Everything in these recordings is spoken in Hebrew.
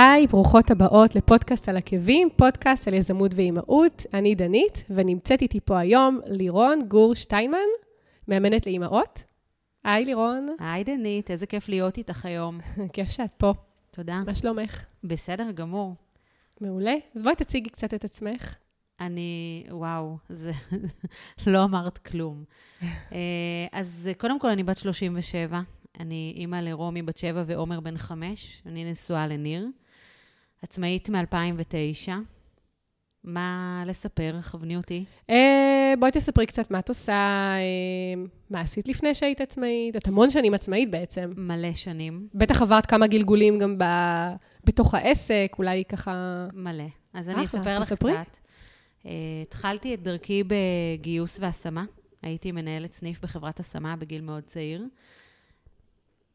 היי, ברוכות הבאות לפודקאסט על עקבים, פודקאסט על יזמות ואימהות. אני דנית, ונמצאת איתי פה היום לירון גור שטיינמן, מאמנת לאימהות. היי, לירון. היי, דנית, איזה כיף להיות איתך היום. כיף שאת פה. תודה. מה שלומך? בסדר גמור. מעולה. אז בואי תציגי קצת את עצמך. אני, וואו, זה לא אמרת כלום. אה, אז קודם כל, אני בת 37. אני אימא לרומי בת 7 ועומר בן 5. אני נשואה לניר. עצמאית מ-2009. מה לספר? כווני אותי. אה, בואי תספרי קצת מה את עושה, אה, מה עשית לפני שהיית עצמאית. את המון שנים עצמאית בעצם. מלא שנים. בטח עברת כמה גלגולים גם ב... בתוך העסק, אולי ככה... מלא. אז אני אספר לך תספרי. קצת. Uh, התחלתי את דרכי בגיוס והשמה. הייתי מנהלת סניף בחברת השמה בגיל מאוד צעיר.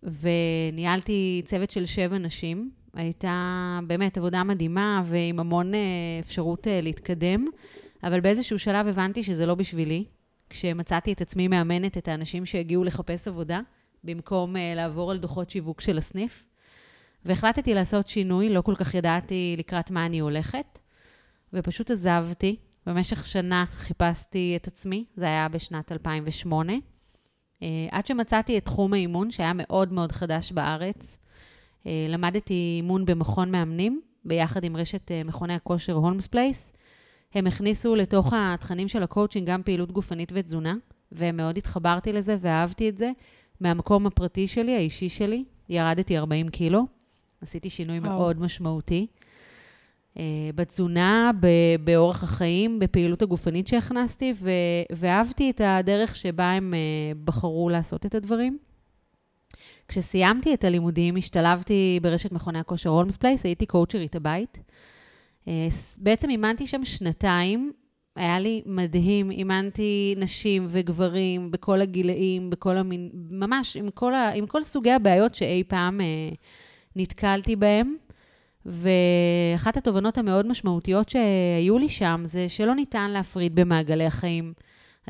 וניהלתי צוות של שבע נשים. הייתה באמת עבודה מדהימה ועם המון uh, אפשרות uh, להתקדם, אבל באיזשהו שלב הבנתי שזה לא בשבילי. כשמצאתי את עצמי מאמנת את האנשים שהגיעו לחפש עבודה, במקום uh, לעבור על דוחות שיווק של הסניף. והחלטתי לעשות שינוי, לא כל כך ידעתי לקראת מה אני הולכת, ופשוט עזבתי. במשך שנה חיפשתי את עצמי, זה היה בשנת 2008, אה, עד שמצאתי את תחום האימון, שהיה מאוד מאוד חדש בארץ. אה, למדתי אימון במכון מאמנים, ביחד עם רשת אה, מכוני הכושר הולמס פלייס. הם הכניסו לתוך התכנים של הקואוצ'ינג גם פעילות גופנית ותזונה, ומאוד התחברתי לזה ואהבתי את זה. מהמקום הפרטי שלי, האישי שלי, ירדתי 40 קילו. עשיתי שינוי וואו. מאוד משמעותי. אה, בתזונה, באורח החיים, בפעילות הגופנית שהכנסתי, ו- ואהבתי את הדרך שבה הם בחרו לעשות את הדברים. כשסיימתי את הלימודים, השתלבתי ברשת מכוני הכושר הולמס פלייס, הייתי קואוצ'רית הבית. אה, בעצם אימנתי שם שנתיים, היה לי מדהים, אימנתי נשים וגברים בכל הגילאים, בכל המין, ממש עם כל, ה, עם כל סוגי הבעיות שאי פעם אה, נתקלתי בהם. ואחת התובנות המאוד משמעותיות שהיו לי שם זה שלא ניתן להפריד במעגלי החיים.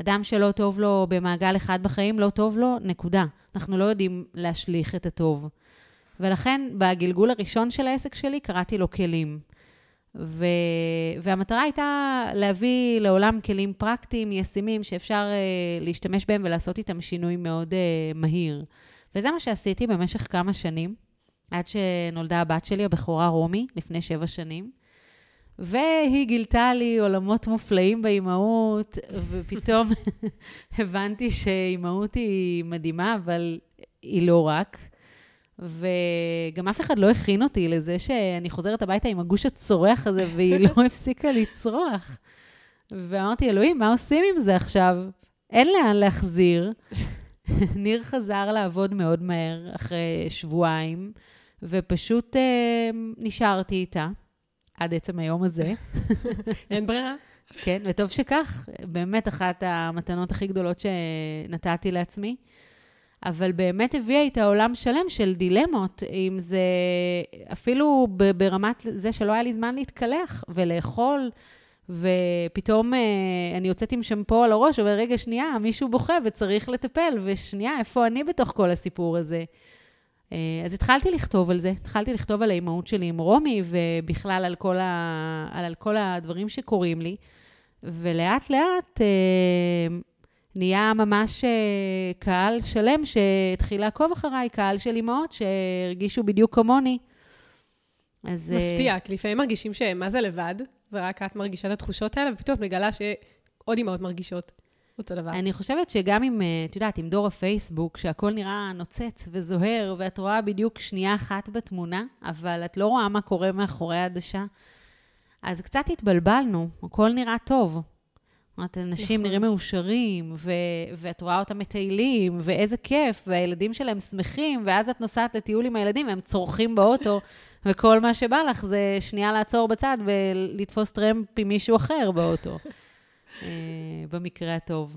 אדם שלא טוב לו במעגל אחד בחיים, לא טוב לו, נקודה. אנחנו לא יודעים להשליך את הטוב. ולכן, בגלגול הראשון של העסק שלי, קראתי לו כלים. ו... והמטרה הייתה להביא לעולם כלים פרקטיים, ישימים, שאפשר uh, להשתמש בהם ולעשות איתם שינוי מאוד uh, מהיר. וזה מה שעשיתי במשך כמה שנים, עד שנולדה הבת שלי, הבכורה רומי, לפני שבע שנים. והיא גילתה לי עולמות מופלאים באימהות, ופתאום הבנתי שאימהות היא מדהימה, אבל היא לא רק. וגם אף אחד לא הכין אותי לזה שאני חוזרת הביתה עם הגוש הצורח הזה, והיא לא הפסיקה לצרוח. ואמרתי, אלוהים, מה עושים עם זה עכשיו? אין לאן להחזיר. ניר חזר לעבוד מאוד מהר, אחרי שבועיים, ופשוט אה, נשארתי איתה, עד עצם היום הזה. אין ברירה. כן, וטוב שכך, באמת אחת המתנות הכי גדולות שנתתי לעצמי. אבל באמת הביאה איתה עולם שלם של דילמות, אם זה אפילו ברמת זה שלא היה לי זמן להתקלח ולאכול, ופתאום אה, אני יוצאת עם שמפו על הראש, אבל רגע, שנייה, מישהו בוכה וצריך לטפל, ושנייה, איפה אני בתוך כל הסיפור הזה? אה, אז התחלתי לכתוב על זה, התחלתי לכתוב על האימהות שלי עם רומי, ובכלל על כל, ה... על כל הדברים שקורים לי, ולאט לאט אה, נהיה ממש אה, קהל שלם שהתחיל לעקוב אחריי, קהל של אימהות שהרגישו בדיוק כמוני. אז... אה, מפתיע, כי לפעמים מרגישים שהם מה זה לבד, ורק את מרגישה את התחושות האלה, ופתאום את מגלה שעוד אימהות מרגישות אותו דבר. אני חושבת שגם עם, אה, את יודעת, עם דור הפייסבוק, שהכל נראה נוצץ וזוהר, ואת רואה בדיוק שנייה אחת בתמונה, אבל את לא רואה מה קורה מאחורי העדשה, אז קצת התבלבלנו, הכל נראה טוב. זאת אומרת, אנשים נכון. נראים מאושרים, ו- ואת רואה אותם מטיילים, ואיזה כיף, והילדים שלהם שמחים, ואז את נוסעת לטיול עם הילדים, והם צורכים באוטו, וכל מה שבא לך זה שנייה לעצור בצד ולתפוס טרמפ עם מישהו אחר באוטו, במקרה הטוב.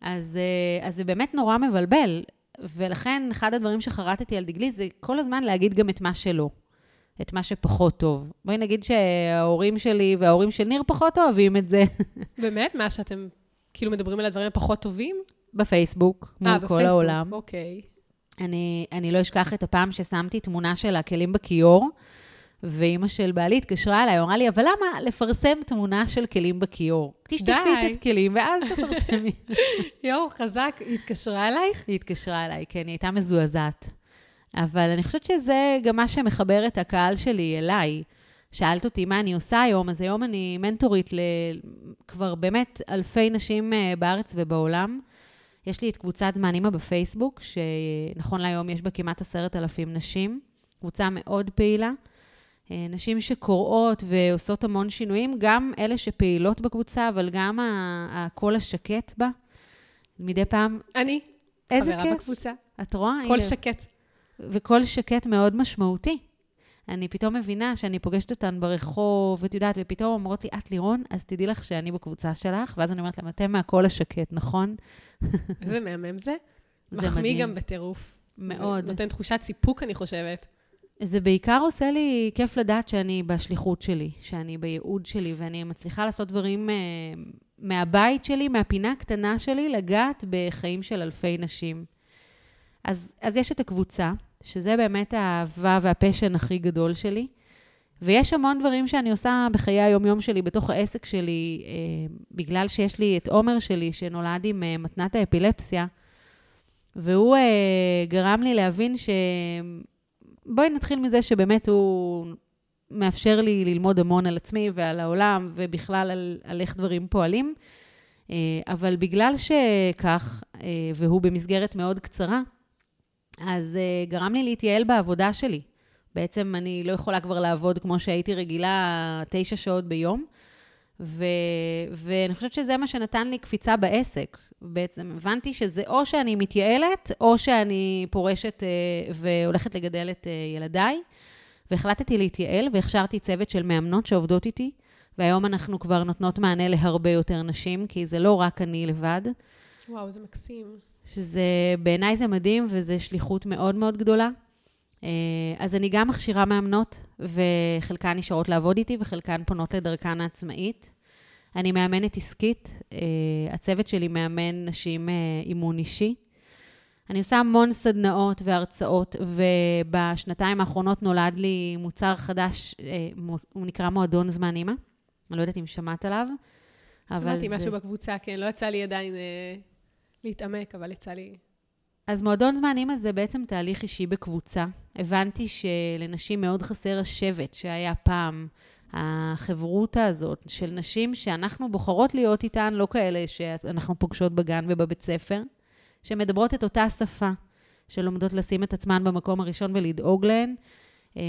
אז, אה, אז זה באמת נורא מבלבל, ולכן אחד הדברים שחרטתי על דגלי זה כל הזמן להגיד גם את מה שלא, את מה שפחות טוב. בואי נגיד שההורים שלי וההורים של ניר פחות אוהבים את זה באמת? מה שאתם כאילו מדברים על הדברים הפחות טובים? בפייסבוק, מול אה, כל בפייסבוק, העולם. אוקיי. אני, אני לא אשכח את הפעם ששמתי תמונה של הכלים בכיור, ואימא של בעלי התקשרה אליי, אמרה לי, אבל למה לפרסם תמונה של כלים בכיור? תשטפי די. את הכלים ואז תפרסמי. יואו, חזק, היא התקשרה אלייך? היא התקשרה אליי, כן, היא הייתה מזועזעת. אבל אני חושבת שזה גם מה שמחבר את הקהל שלי אליי. שאלת אותי מה אני עושה היום, אז היום אני מנטורית לכבר באמת אלפי נשים אה, בארץ ובעולם. יש לי את קבוצת זמן אימא בפייסבוק, שנכון להיום יש בה כמעט עשרת אלפים נשים. קבוצה מאוד פעילה. אה, נשים שקוראות ועושות המון שינויים, גם אלה שפעילות בקבוצה, אבל גם הקול השקט בה. מדי פעם, אני. איזה חברה כיף. בקבוצה. את רואה? קול הנה. שקט. וקול שקט מאוד משמעותי. אני פתאום מבינה שאני פוגשת אותן ברחוב, ואת יודעת, ופתאום אומרות לי, את לירון, אז תדעי לך שאני בקבוצה שלך, ואז אני אומרת להם, אתם מהקול השקט, נכון? איזה מהמם זה. זה מחמיא מדהים. גם בטירוף. מאוד. נותן תחושת סיפוק, אני חושבת. זה בעיקר עושה לי כיף לדעת שאני בשליחות שלי, שאני בייעוד שלי, ואני מצליחה לעשות דברים אה, מהבית שלי, מהפינה הקטנה שלי, לגעת בחיים של אלפי נשים. אז, אז יש את הקבוצה, שזה באמת האהבה והפשן הכי גדול שלי, ויש המון דברים שאני עושה בחיי היום-יום שלי, בתוך העסק שלי, אה, בגלל שיש לי את עומר שלי, שנולד עם אה, מתנת האפילפסיה, והוא אה, גרם לי להבין ש... בואי נתחיל מזה שבאמת הוא מאפשר לי ללמוד המון על עצמי ועל העולם, ובכלל על, על איך דברים פועלים. אה, אבל בגלל שכך, אה, והוא במסגרת מאוד קצרה, אז אה, גרם לי להתייעל בעבודה שלי. בעצם אני לא יכולה כבר לעבוד כמו שהייתי רגילה, תשע שעות ביום. ו, ואני חושבת שזה מה שנתן לי קפיצה בעסק. בעצם הבנתי שזה או שאני מתייעלת, או שאני פורשת אה, והולכת לגדל את אה, ילדיי. והחלטתי להתייעל, והכשרתי צוות של מאמנות שעובדות איתי, והיום אנחנו כבר נותנות מענה להרבה יותר נשים, כי זה לא רק אני לבד. וואו, זה מקסים. שזה, בעיניי זה מדהים, וזו שליחות מאוד מאוד גדולה. אה, אז אני גם מכשירה מאמנות, וחלקן נשארות לעבוד איתי, וחלקן פונות לדרכן העצמאית. אני מאמנת עסקית, אה, הצוות שלי מאמן נשים אה, אימון אישי. אני עושה המון סדנאות והרצאות, ובשנתיים האחרונות נולד לי מוצר חדש, אה, הוא נקרא מועדון זמן אימא. אני לא יודעת אם שמעת עליו, אבל שמעתי זה... משהו בקבוצה, כן, לא יצא לי עדיין אה, להתעמק, אבל יצא לי... אז מועדון זמן אימא זה בעצם תהליך אישי בקבוצה. הבנתי שלנשים מאוד חסר השבט שהיה פעם, החברותה הזאת של נשים שאנחנו בוחרות להיות איתן, לא כאלה שאנחנו פוגשות בגן ובבית ספר, שמדברות את אותה שפה, שלומדות לשים את עצמן במקום הראשון ולדאוג להן. אה,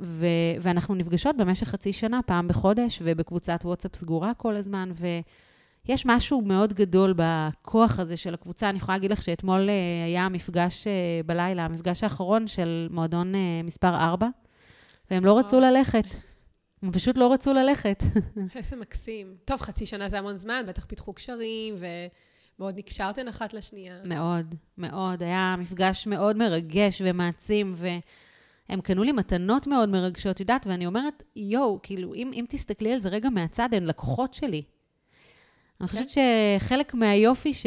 ו- ואנחנו נפגשות במשך חצי שנה, פעם בחודש, ובקבוצת וואטסאפ סגורה כל הזמן, ויש משהו מאוד גדול בכוח הזה של הקבוצה. אני יכולה להגיד לך שאתמול אה, היה המפגש אה, בלילה, המפגש האחרון של מועדון מספר 4, והם לא רצו. ללכת. הם פשוט לא רצו ללכת. איזה מקסים. טוב, חצי שנה זה המון זמן, בטח פיתחו קשרים, ומאוד נקשרתן אחת לשנייה. מאוד, מאוד. היה מפגש מאוד מרגש ומעצים, והם קנו לי מתנות מאוד מרגשות, יודעת, ואני אומרת, יואו, כאילו, אם, אם תסתכלי על זה רגע מהצד, הן לקוחות שלי. אני חושבת שחלק מהיופי ש...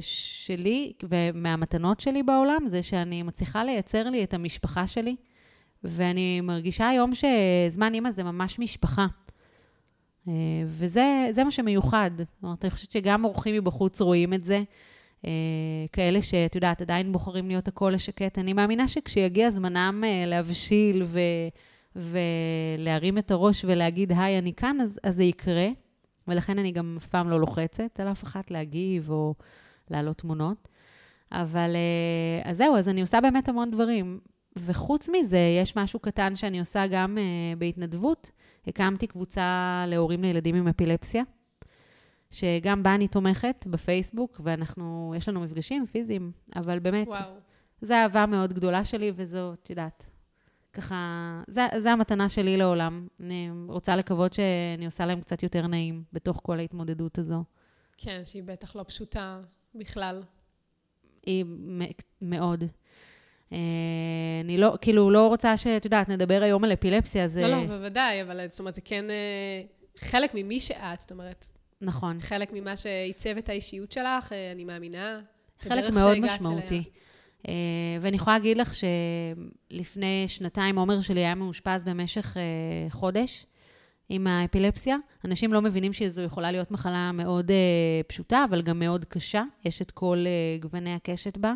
שלי ומהמתנות שלי בעולם, זה שאני מצליחה לייצר לי את המשפחה שלי, ואני מרגישה היום שזמן אימא זה ממש משפחה. אה, וזה זה מה שמיוחד. זאת אומרת, אני חושבת שגם אורחים מבחוץ רואים את זה. אה, כאלה שאת יודעת, עדיין בוחרים להיות הקול השקט. אני מאמינה שכשיגיע זמנם אה, להבשיל ו, ולהרים את הראש ולהגיד, היי, אני כאן, אז, אז זה יקרה. ולכן אני גם אף פעם לא לוחצת על אף אחת להגיב או להעלות תמונות. אבל אז זהו, אז אני עושה באמת המון דברים. וחוץ מזה, יש משהו קטן שאני עושה גם uh, בהתנדבות. הקמתי קבוצה להורים לילדים עם אפילפסיה, שגם בה אני תומכת בפייסבוק, ואנחנו, יש לנו מפגשים פיזיים, אבל באמת, וואו. זו אהבה מאוד גדולה שלי, וזו, את יודעת, ככה, זו המתנה שלי לעולם. אני רוצה לקוות שאני עושה להם קצת יותר נעים בתוך כל ההתמודדות הזו. כן, שהיא בטח לא פשוטה בכלל. היא מאוד. אה, אני לא, כאילו, לא רוצה שאת יודעת, נדבר היום על אפילפסיה, זה... לא, לא, בוודאי, אבל זאת אומרת, זה כן אה, חלק ממי שאת, זאת אומרת, נכון. חלק ממה שעיצב את האישיות שלך, אה, אני מאמינה. חלק מאוד משמעותי. אליה. אה, ואני יכולה להגיד לך שלפני שנתיים עומר שלי היה מאושפז במשך אה, חודש עם האפילפסיה. אנשים לא מבינים שזו יכולה להיות מחלה מאוד אה, פשוטה, אבל גם מאוד קשה. יש את כל גווני הקשת בה.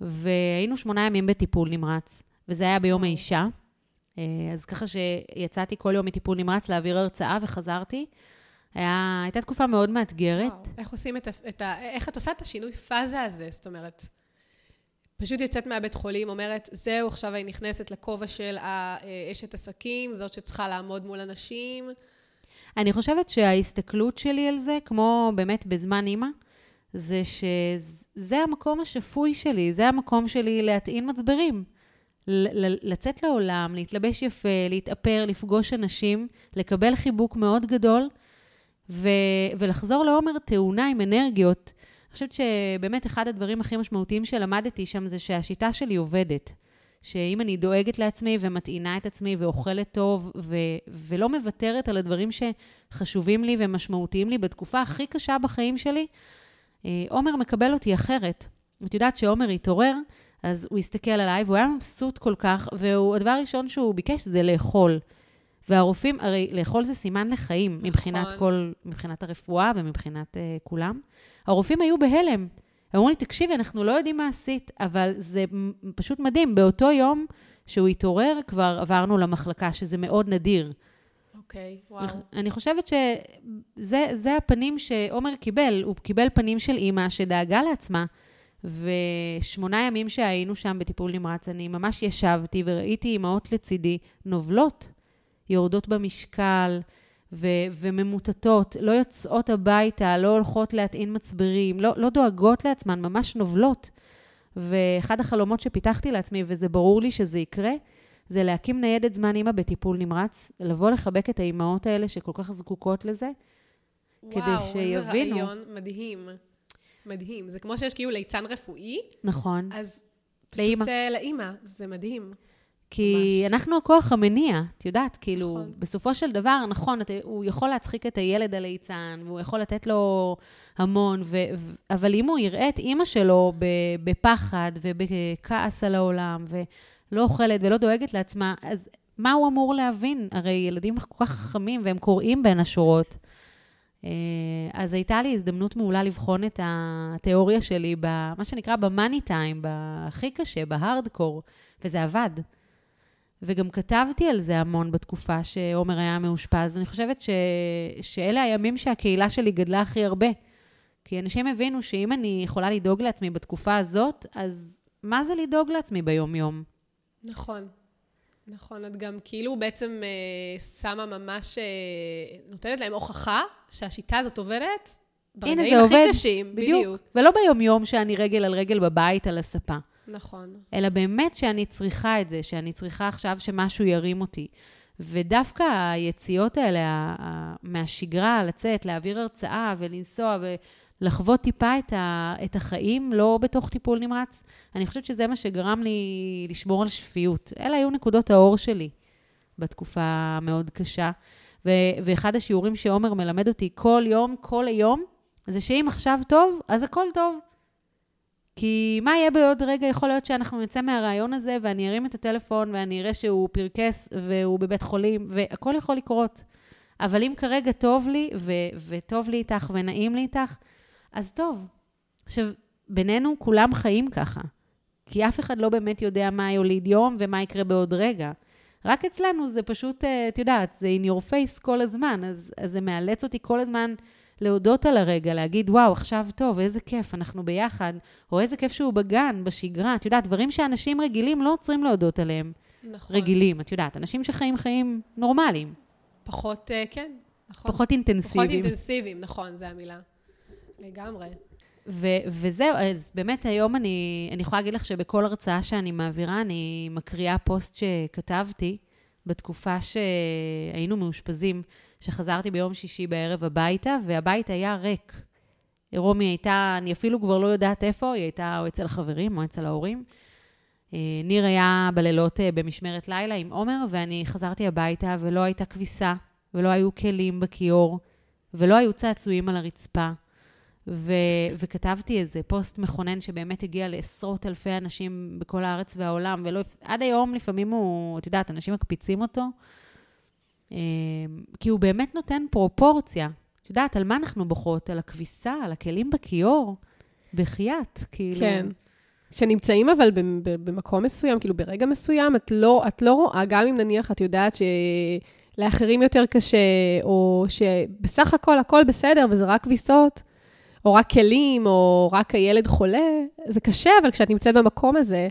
והיינו שמונה ימים בטיפול נמרץ, וזה היה ביום האישה. אז ככה שיצאתי כל יום מטיפול נמרץ להעביר הרצאה וחזרתי. היה, הייתה תקופה מאוד מאתגרת. וואו, איך עושים את. את ה איך את עושה את השינוי פאזה הזה? זאת אומרת, פשוט יוצאת מהבית חולים, אומרת, זהו, עכשיו אני נכנסת לכובע של האשת עסקים, זאת שצריכה לעמוד מול אנשים. אני חושבת שההסתכלות שלי על זה, כמו באמת בזמן אימא, זה שזה המקום השפוי שלי, זה המקום שלי להטעין מצברים. לצאת לעולם, להתלבש יפה, להתאפר, לפגוש אנשים, לקבל חיבוק מאוד גדול, ו- ולחזור לעומר תאונה עם אנרגיות. אני חושבת שבאמת אחד הדברים הכי משמעותיים שלמדתי שם זה שהשיטה שלי עובדת. שאם אני דואגת לעצמי ומטעינה את עצמי ואוכלת טוב ו- ולא מוותרת על הדברים שחשובים לי ומשמעותיים לי בתקופה הכי קשה בחיים שלי, עומר מקבל אותי אחרת. את יודעת שעומר התעורר, אז הוא הסתכל עליי והוא היה מבסוט כל כך, והדבר הראשון שהוא ביקש זה לאכול. והרופאים, הרי לאכול זה סימן לחיים, נכון. מבחינת כל, מבחינת הרפואה ומבחינת uh, כולם. הרופאים היו בהלם. הם אמרו לי, תקשיבי, אנחנו לא יודעים מה עשית, אבל זה פשוט מדהים. באותו יום שהוא התעורר, כבר עברנו למחלקה, שזה מאוד נדיר. אוקיי, okay, וואו. אני חושבת שזה הפנים שעומר קיבל. הוא קיבל פנים של אימא שדאגה לעצמה. ושמונה ימים שהיינו שם בטיפול נמרץ, אני ממש ישבתי וראיתי אימהות לצידי נובלות, יורדות במשקל ו- וממוטטות, לא יוצאות הביתה, לא הולכות להטעין מצברים, לא, לא דואגות לעצמן, ממש נובלות. ואחד החלומות שפיתחתי לעצמי, וזה ברור לי שזה יקרה, זה להקים ניידת זמן אימא בטיפול נמרץ, לבוא לחבק את האימהות האלה שכל כך זקוקות לזה, וואו, כדי שיבינו. וואו, איזה רעיון מדהים. מדהים. זה כמו שיש כאילו ליצן רפואי. נכון. אז פשוט לאימא. אה, לאימא, זה מדהים. כי ממש. אנחנו הכוח המניע, את יודעת, כאילו, נכון. בסופו של דבר, נכון, את, הוא יכול להצחיק את הילד הליצן, והוא יכול לתת לו המון, ו, ו, אבל אם הוא יראה את אימא שלו בפחד ובכעס על העולם, ולא אוכלת ולא דואגת לעצמה, אז מה הוא אמור להבין? הרי ילדים כל כך חכמים, והם קוראים בין השורות. אה, אז הייתה לי הזדמנות מעולה לבחון את התיאוריה שלי, במה שנקרא במאני טיים, בהכי קשה, בהארדקור, וזה עבד. וגם כתבתי על זה המון בתקופה שעומר היה מאושפז, ואני חושבת ש... שאלה הימים שהקהילה שלי גדלה הכי הרבה. כי אנשים הבינו שאם אני יכולה לדאוג לעצמי בתקופה הזאת, אז מה זה לדאוג לעצמי ביום-יום? נכון. נכון, את גם כאילו בעצם אה, שמה ממש, אה, נותנת להם הוכחה שהשיטה הזאת עובדת ברגעים הכי עובד, קשים, בדיוק. בדיוק. ולא ביומיום שאני רגל על רגל בבית על הספה. נכון. אלא באמת שאני צריכה את זה, שאני צריכה עכשיו שמשהו ירים אותי. ודווקא היציאות האלה מהשגרה, לצאת, להעביר הרצאה ולנסוע ולחוות טיפה את, ה, את החיים, לא בתוך טיפול נמרץ, אני חושבת שזה מה שגרם לי לשמור על שפיות. אלה היו נקודות האור שלי בתקופה המאוד קשה. ו- ואחד השיעורים שעומר מלמד אותי כל יום, כל היום, זה שאם עכשיו טוב, אז הכל טוב. כי מה יהיה בעוד רגע? יכול להיות שאנחנו נצא מהרעיון הזה ואני ארים את הטלפון ואני אראה שהוא פרקס והוא בבית חולים, והכל יכול לקרות. אבל אם כרגע טוב לי, ו- וטוב לי איתך ונעים לי איתך, אז טוב. עכשיו, בינינו כולם חיים ככה. כי אף אחד לא באמת יודע מה יוליד יום ומה יקרה בעוד רגע. רק אצלנו זה פשוט, אה, את יודעת, זה in your face כל הזמן, אז, אז זה מאלץ אותי כל הזמן להודות על הרגע, להגיד, וואו, עכשיו טוב, איזה כיף, אנחנו ביחד, או איזה כיף שהוא בגן, בשגרה. את יודעת, דברים שאנשים רגילים לא עוצרים להודות עליהם. נכון. רגילים, את יודעת, אנשים שחיים חיים נורמליים. פחות, אה, כן, נכון. פחות אינטנסיביים. פחות אינטנסיביים, נכון, זו המילה. לגמרי. ו- וזהו, אז באמת היום אני, אני יכולה להגיד לך שבכל הרצאה שאני מעבירה, אני מקריאה פוסט שכתבתי בתקופה שהיינו מאושפזים. שחזרתי ביום שישי בערב הביתה, והבית היה ריק. רומי הייתה, אני אפילו כבר לא יודעת איפה, היא הייתה או אצל החברים או אצל ההורים. אה, ניר היה בלילות אה, במשמרת לילה עם עומר, ואני חזרתי הביתה ולא הייתה כביסה, ולא היו כלים בכיור, ולא היו צעצועים על הרצפה. ו- וכתבתי איזה פוסט מכונן שבאמת הגיע לעשרות אלפי אנשים בכל הארץ והעולם, ועד היום לפעמים הוא, את יודעת, אנשים מקפיצים אותו, אמ, כי הוא באמת נותן פרופורציה. את יודעת, על מה אנחנו בוכות? על הכביסה, על הכלים בכיור? בחייאת, כאילו... כן. שנמצאים אבל במקום מסוים, כאילו ברגע מסוים, את לא, את לא רואה, גם אם נניח את יודעת שלאחרים יותר קשה, או שבסך הכל הכל בסדר וזה רק כביסות, או רק כלים, או רק הילד חולה, זה קשה, אבל כשאת נמצאת במקום הזה,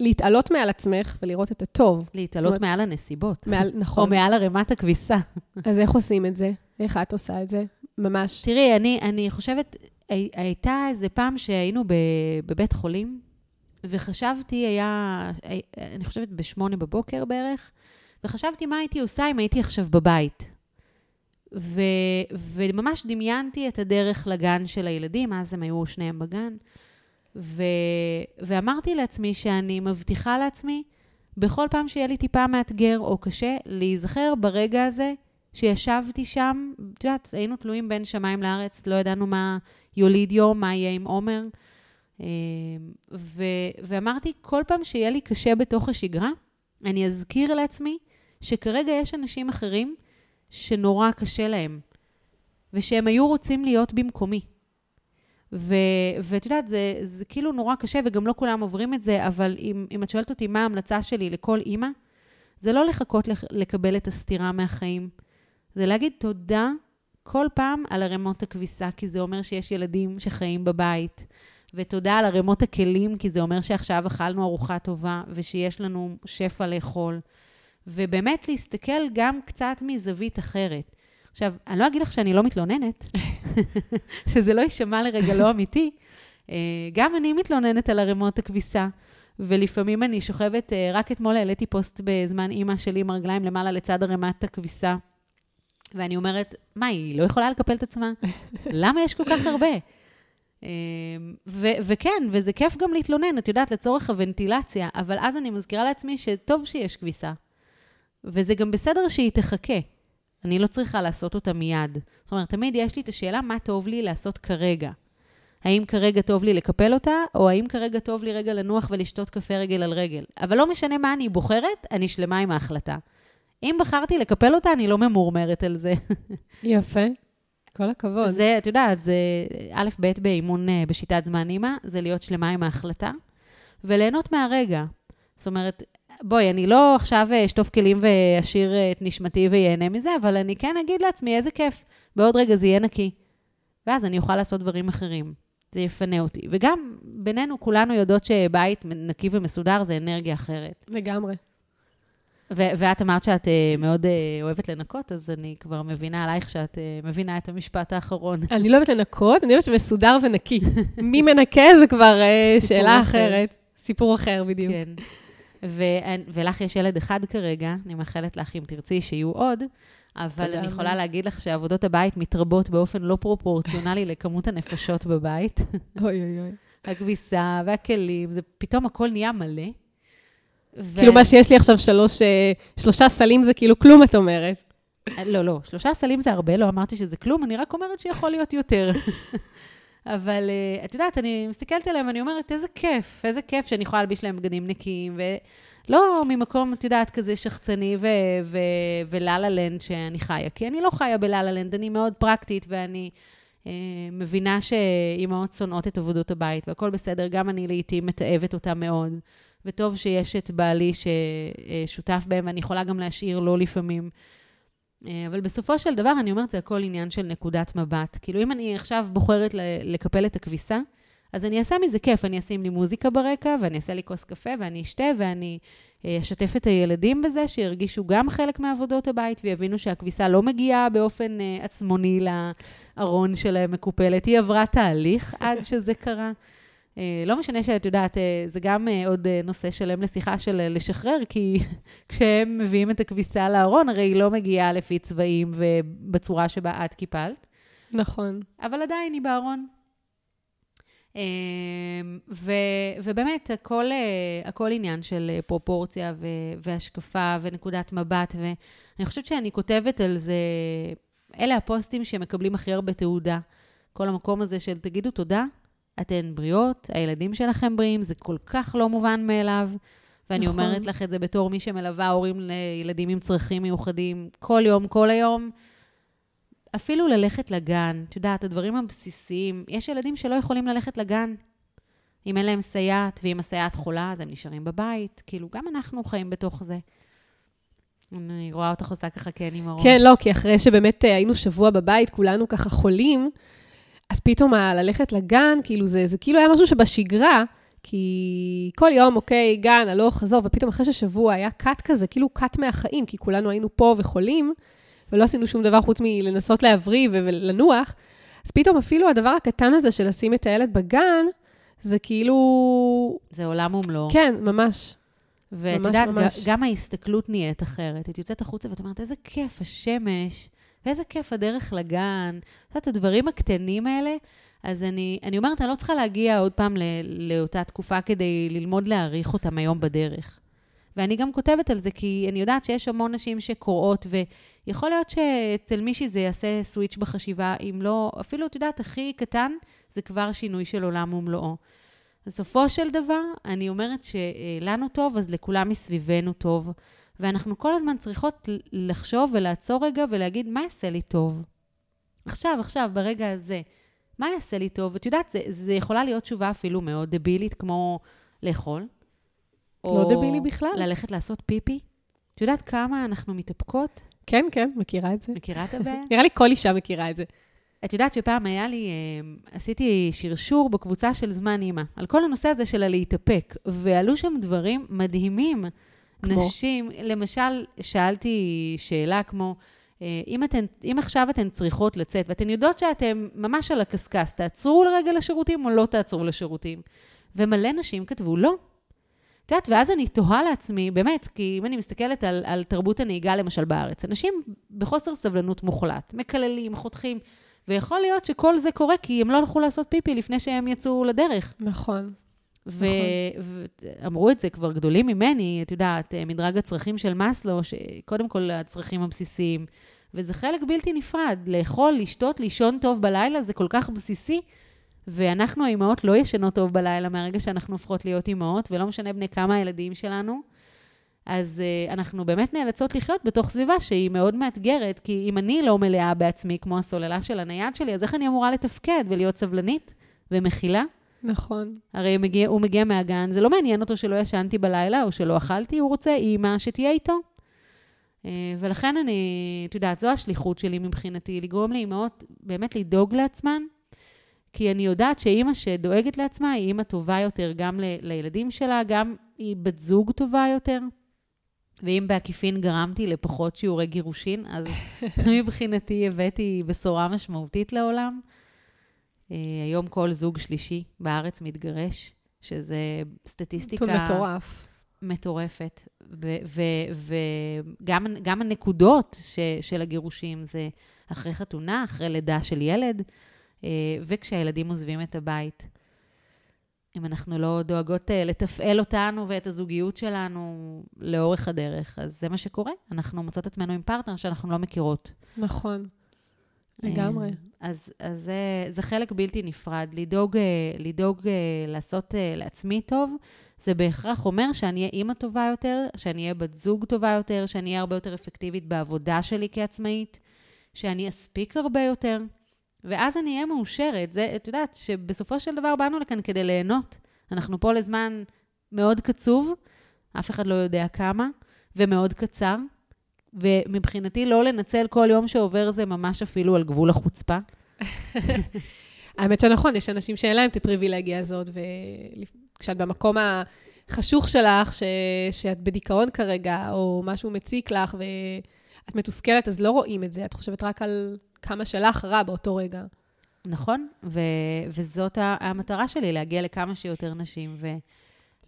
להתעלות מעל עצמך ולראות את הטוב. להתעלות אומרת, מעל הנסיבות. מעל, נכון. או מעל ערימת הכביסה. אז איך עושים את זה? איך את עושה את זה? ממש. תראי, אני, אני חושבת, הי, הייתה איזה פעם שהיינו בבית חולים, וחשבתי, היה, אני חושבת בשמונה בבוקר בערך, וחשבתי מה הייתי עושה אם הייתי עכשיו בבית. ו, וממש דמיינתי את הדרך לגן של הילדים, אז הם היו שניהם בגן. ו, ואמרתי לעצמי שאני מבטיחה לעצמי, בכל פעם שיהיה לי טיפה מאתגר או קשה, להיזכר ברגע הזה שישבתי שם, את יודעת, היינו תלויים בין שמיים לארץ, לא ידענו מה יוליד יום, מה יהיה עם עומר. אמ, ו, ואמרתי, כל פעם שיהיה לי קשה בתוך השגרה, אני אזכיר לעצמי שכרגע יש אנשים אחרים שנורא קשה להם, ושהם היו רוצים להיות במקומי. ואת יודעת, זה, זה כאילו נורא קשה, וגם לא כולם עוברים את זה, אבל אם, אם את שואלת אותי מה ההמלצה שלי לכל אימא, זה לא לחכות לקבל את הסתירה מהחיים. זה להגיד תודה כל פעם על ערימות הכביסה, כי זה אומר שיש ילדים שחיים בבית. ותודה על ערימות הכלים, כי זה אומר שעכשיו אכלנו ארוחה טובה, ושיש לנו שפע לאכול. ובאמת להסתכל גם קצת מזווית אחרת. עכשיו, אני לא אגיד לך שאני לא מתלוננת, שזה לא יישמע לרגע לא אמיתי. אה, גם אני מתלוננת על ערימות הכביסה, ולפעמים אני שוכבת, אה, רק אתמול העליתי פוסט בזמן אימא שלי עם הרגליים למעלה לצד ערימת הכביסה, ואני אומרת, מה, היא לא יכולה לקפל את עצמה? למה יש כל כך הרבה? אה, ו- וכן, וזה כיף גם להתלונן, את יודעת, לצורך הוונטילציה, אבל אז אני מזכירה לעצמי שטוב שיש כביסה. וזה גם בסדר שהיא תחכה. אני לא צריכה לעשות אותה מיד. זאת אומרת, תמיד יש לי את השאלה מה טוב לי לעשות כרגע. האם כרגע טוב לי לקפל אותה, או האם כרגע טוב לי רגע לנוח ולשתות קפה רגל על רגל. אבל לא משנה מה אני בוחרת, אני שלמה עם ההחלטה. אם בחרתי לקפל אותה, אני לא ממורמרת על זה. יפה. כל הכבוד. זה, את יודעת, זה א', ב', באימון אה, בשיטת זמן אימא, זה להיות שלמה עם ההחלטה, וליהנות מהרגע. זאת אומרת, בואי, אני לא עכשיו אשטוף כלים ואשאיר את נשמתי ויהנה מזה, אבל אני כן אגיד לעצמי, איזה כיף, בעוד רגע זה יהיה נקי. ואז אני אוכל לעשות דברים אחרים. זה יפנה אותי. וגם בינינו, כולנו יודעות שבית נקי ומסודר זה אנרגיה אחרת. לגמרי. ו- ואת אמרת שאת uh, מאוד uh, אוהבת לנקות, אז אני כבר מבינה עלייך שאת uh, מבינה את המשפט האחרון. אני לא אוהבת לנקות, אני אוהבת שמסודר ונקי. מי מנקה זה כבר uh, שאלה אחר. אחרת. סיפור אחר בדיוק. כן. ו- ולך יש ילד אחד כרגע, אני מאחלת לך, אם תרצי, שיהיו עוד, אבל אני יכולה להגיד לך שעבודות הבית מתרבות באופן לא פרופורציונלי לכמות הנפשות בבית. אוי אוי אוי. הכביסה והכלים, זה פתאום הכל נהיה מלא. ו... כאילו מה שיש לי עכשיו שלוש, אה, שלושה סלים זה כאילו כלום, את אומרת. לא, לא, שלושה סלים זה הרבה, לא אמרתי שזה כלום, אני רק אומרת שיכול להיות יותר. אבל uh, את יודעת, אני מסתכלת עליהם ואני אומרת, איזה כיף, איזה כיף שאני יכולה להלביש להם בגדים נקיים, ולא ממקום, את יודעת, כזה שחצני וללה לנד שאני חיה, כי אני לא חיה בללה לנד, אני מאוד פרקטית, ואני uh, מבינה שאימהות שונאות את עבודות הבית, והכול בסדר, גם אני לעיתים מתעבת אותה מאוד, וטוב שיש את בעלי ששותף בהם, ואני יכולה גם להשאיר לו לפעמים. אה, אבל בסופו של דבר, אני אומרת, זה הכל עניין של נקודת מבט. כאילו, אם אני עכשיו בוחרת לקפל את הכביסה, אז אני אעשה מזה כיף, אני אשים לי מוזיקה ברקע, ואני אעשה לי כוס קפה, ואני אשתה, ואני אה, אשתף את הילדים בזה, שירגישו גם חלק מעבודות הבית, ויבינו שהכביסה לא מגיעה באופן uh, עצמוני לארון שלהם מקופלת. היא עברה תהליך עד שזה קרה. אה, לא משנה שאת יודעת, אה, זה גם אה, עוד נושא שלם לשיחה של לשחרר, כי כשהם מביאים את הכביסה לארון, הרי היא לא מגיעה לפי צבעים ובצורה שבה את קיפלת. נכון. אבל עדיין היא בארון. ו, ובאמת, הכל, הכל עניין של פרופורציה ו, והשקפה ונקודת מבט, ואני חושבת שאני כותבת על זה, אלה הפוסטים שמקבלים הכי הרבה תעודה. כל המקום הזה של תגידו תודה, אתן בריאות, הילדים שלכם בריאים, זה כל כך לא מובן מאליו. ואני נכון. אומרת לך את זה בתור מי שמלווה הורים לילדים עם צרכים מיוחדים כל יום, כל היום. אפילו ללכת לגן, את יודעת, הדברים הבסיסיים. יש ילדים שלא יכולים ללכת לגן. אם אין להם סייעת, ואם הסייעת חולה, אז הם נשארים בבית. כאילו, גם אנחנו חיים בתוך זה. אני רואה אותך עושה ככה כן עם הראש. כן, לא, כי אחרי שבאמת אה, היינו שבוע בבית, כולנו ככה חולים, אז פתאום ללכת לגן, כאילו זה, זה כאילו היה משהו שבשגרה, כי כל יום, אוקיי, גן, הלוך, חזור, ופתאום אחרי ששבוע היה קאט כזה, כאילו קאט מהחיים, כי כולנו היינו פה וחולים, ולא עשינו שום דבר חוץ מלנסות להבריא ולנוח, אז פתאום אפילו הדבר הקטן הזה של לשים את הילד בגן, זה כאילו... זה עולם ומלואו. כן, ממש. ואת יודעת, ממש. גם ההסתכלות נהיית אחרת. את יוצאת החוצה ואת אומרת, איזה כיף השמש, ואיזה כיף הדרך לגן. את יודעת, הדברים הקטנים האלה, אז אני, אני אומרת, אני לא צריכה להגיע עוד פעם ל, לאותה תקופה כדי ללמוד להעריך אותם היום בדרך. ואני גם כותבת על זה, כי אני יודעת שיש המון נשים שקוראות, ויכול להיות שאצל מישהי זה יעשה סוויץ' בחשיבה, אם לא, אפילו, את יודעת, הכי קטן, זה כבר שינוי של עולם ומלואו. בסופו של דבר, אני אומרת שלנו טוב, אז לכולם מסביבנו טוב. ואנחנו כל הזמן צריכות לחשוב ולעצור רגע ולהגיד, מה יעשה לי טוב? עכשיו, עכשיו, ברגע הזה. מה יעשה לי טוב? את יודעת, זה, זה יכולה להיות תשובה אפילו מאוד דבילית, כמו לאכול. לא דבילי בכלל. ללכת לעשות פיפי. את יודעת כמה אנחנו מתאפקות? כן, כן, מכירה את זה. מכירה את הבעיה? נראה לי כל אישה מכירה את זה. את יודעת שפעם היה לי, אה, עשיתי שרשור בקבוצה של זמן אימא, על כל הנושא הזה של הלהתאפק, ועלו שם דברים מדהימים. כמו? נשים, למשל, שאלתי שאלה כמו, אה, אם, אתן, אם עכשיו אתן צריכות לצאת, ואתן יודעות שאתן ממש על הקשקש, תעצרו לרגע לשירותים או לא תעצרו לשירותים? ומלא נשים כתבו לא. את יודעת, ואז אני תוהה לעצמי, באמת, כי אם אני מסתכלת על, על תרבות הנהיגה, למשל בארץ, אנשים בחוסר סבלנות מוחלט, מקללים, חותכים, ויכול להיות שכל זה קורה כי הם לא הלכו לעשות פיפי לפני שהם יצאו לדרך. נכון. ואמרו את זה כבר גדולים ממני, את יודעת, מדרג הצרכים של מאסלו, שקודם כל הצרכים הבסיסיים, וזה חלק בלתי נפרד. לאכול, לשתות, לישון טוב בלילה, זה כל כך בסיסי. ואנחנו, האימהות, לא ישנות טוב בלילה מהרגע שאנחנו הופכות להיות אימהות, ולא משנה בני כמה הילדים שלנו. אז uh, אנחנו באמת נאלצות לחיות בתוך סביבה שהיא מאוד מאתגרת, כי אם אני לא מלאה בעצמי, כמו הסוללה של הנייד שלי, אז איך אני אמורה לתפקד ולהיות סבלנית ומכילה? נכון. הרי הוא מגיע, הוא מגיע מהגן, זה לא מעניין אותו שלא ישנתי בלילה או שלא אכלתי, הוא רוצה אימא שתהיה איתו. Uh, ולכן אני, את יודעת, זו השליחות שלי מבחינתי, לגרום לאימהות באמת לדאוג לעצמן, כי אני יודעת שאימא שדואגת לעצמה היא אימא טובה יותר גם ל- לילדים שלה, גם היא בת זוג טובה יותר. ואם בעקיפין גרמתי לפחות שיעורי גירושין, אז מבחינתי הבאתי בשורה משמעותית לעולם. Uh, היום כל זוג שלישי בארץ מתגרש, שזה סטטיסטיקה... מטורף. מטורפת. וגם הנקודות ש, של הגירושים זה אחרי חתונה, אחרי לידה של ילד, uh, וכשהילדים עוזבים את הבית. אם אנחנו לא דואגות uh, לתפעל אותנו ואת הזוגיות שלנו לאורך הדרך, אז זה מה שקורה. אנחנו מוצאות עצמנו עם פרטנר שאנחנו לא מכירות. נכון. לגמרי. אה, אז, אז זה, זה חלק בלתי נפרד. לדאוג, אה, לדאוג לעשות לעצמי טוב, זה בהכרח אומר שאני אהיה אימא טובה יותר, שאני אהיה בת זוג טובה יותר, שאני אהיה הרבה יותר אפקטיבית בעבודה שלי כעצמאית, שאני אספיק הרבה יותר. ואז אני אהיה מאושרת. זה, את יודעת, שבסופו של דבר באנו לכאן כדי ליהנות. אנחנו פה לזמן מאוד קצוב, אף אחד לא יודע כמה, ומאוד קצר. ומבחינתי, לא לנצל כל יום שעובר זה ממש אפילו על גבול החוצפה. האמת שנכון, יש אנשים שאין להם את הפריבילגיה הזאת, וכשאת במקום החשוך שלך, ש... שאת בדיכאון כרגע, או משהו מציק לך, ואת מתוסכלת, אז לא רואים את זה. את חושבת רק על כמה שלך רע באותו רגע. נכון, ו- וזאת המטרה שלי, להגיע לכמה שיותר נשים,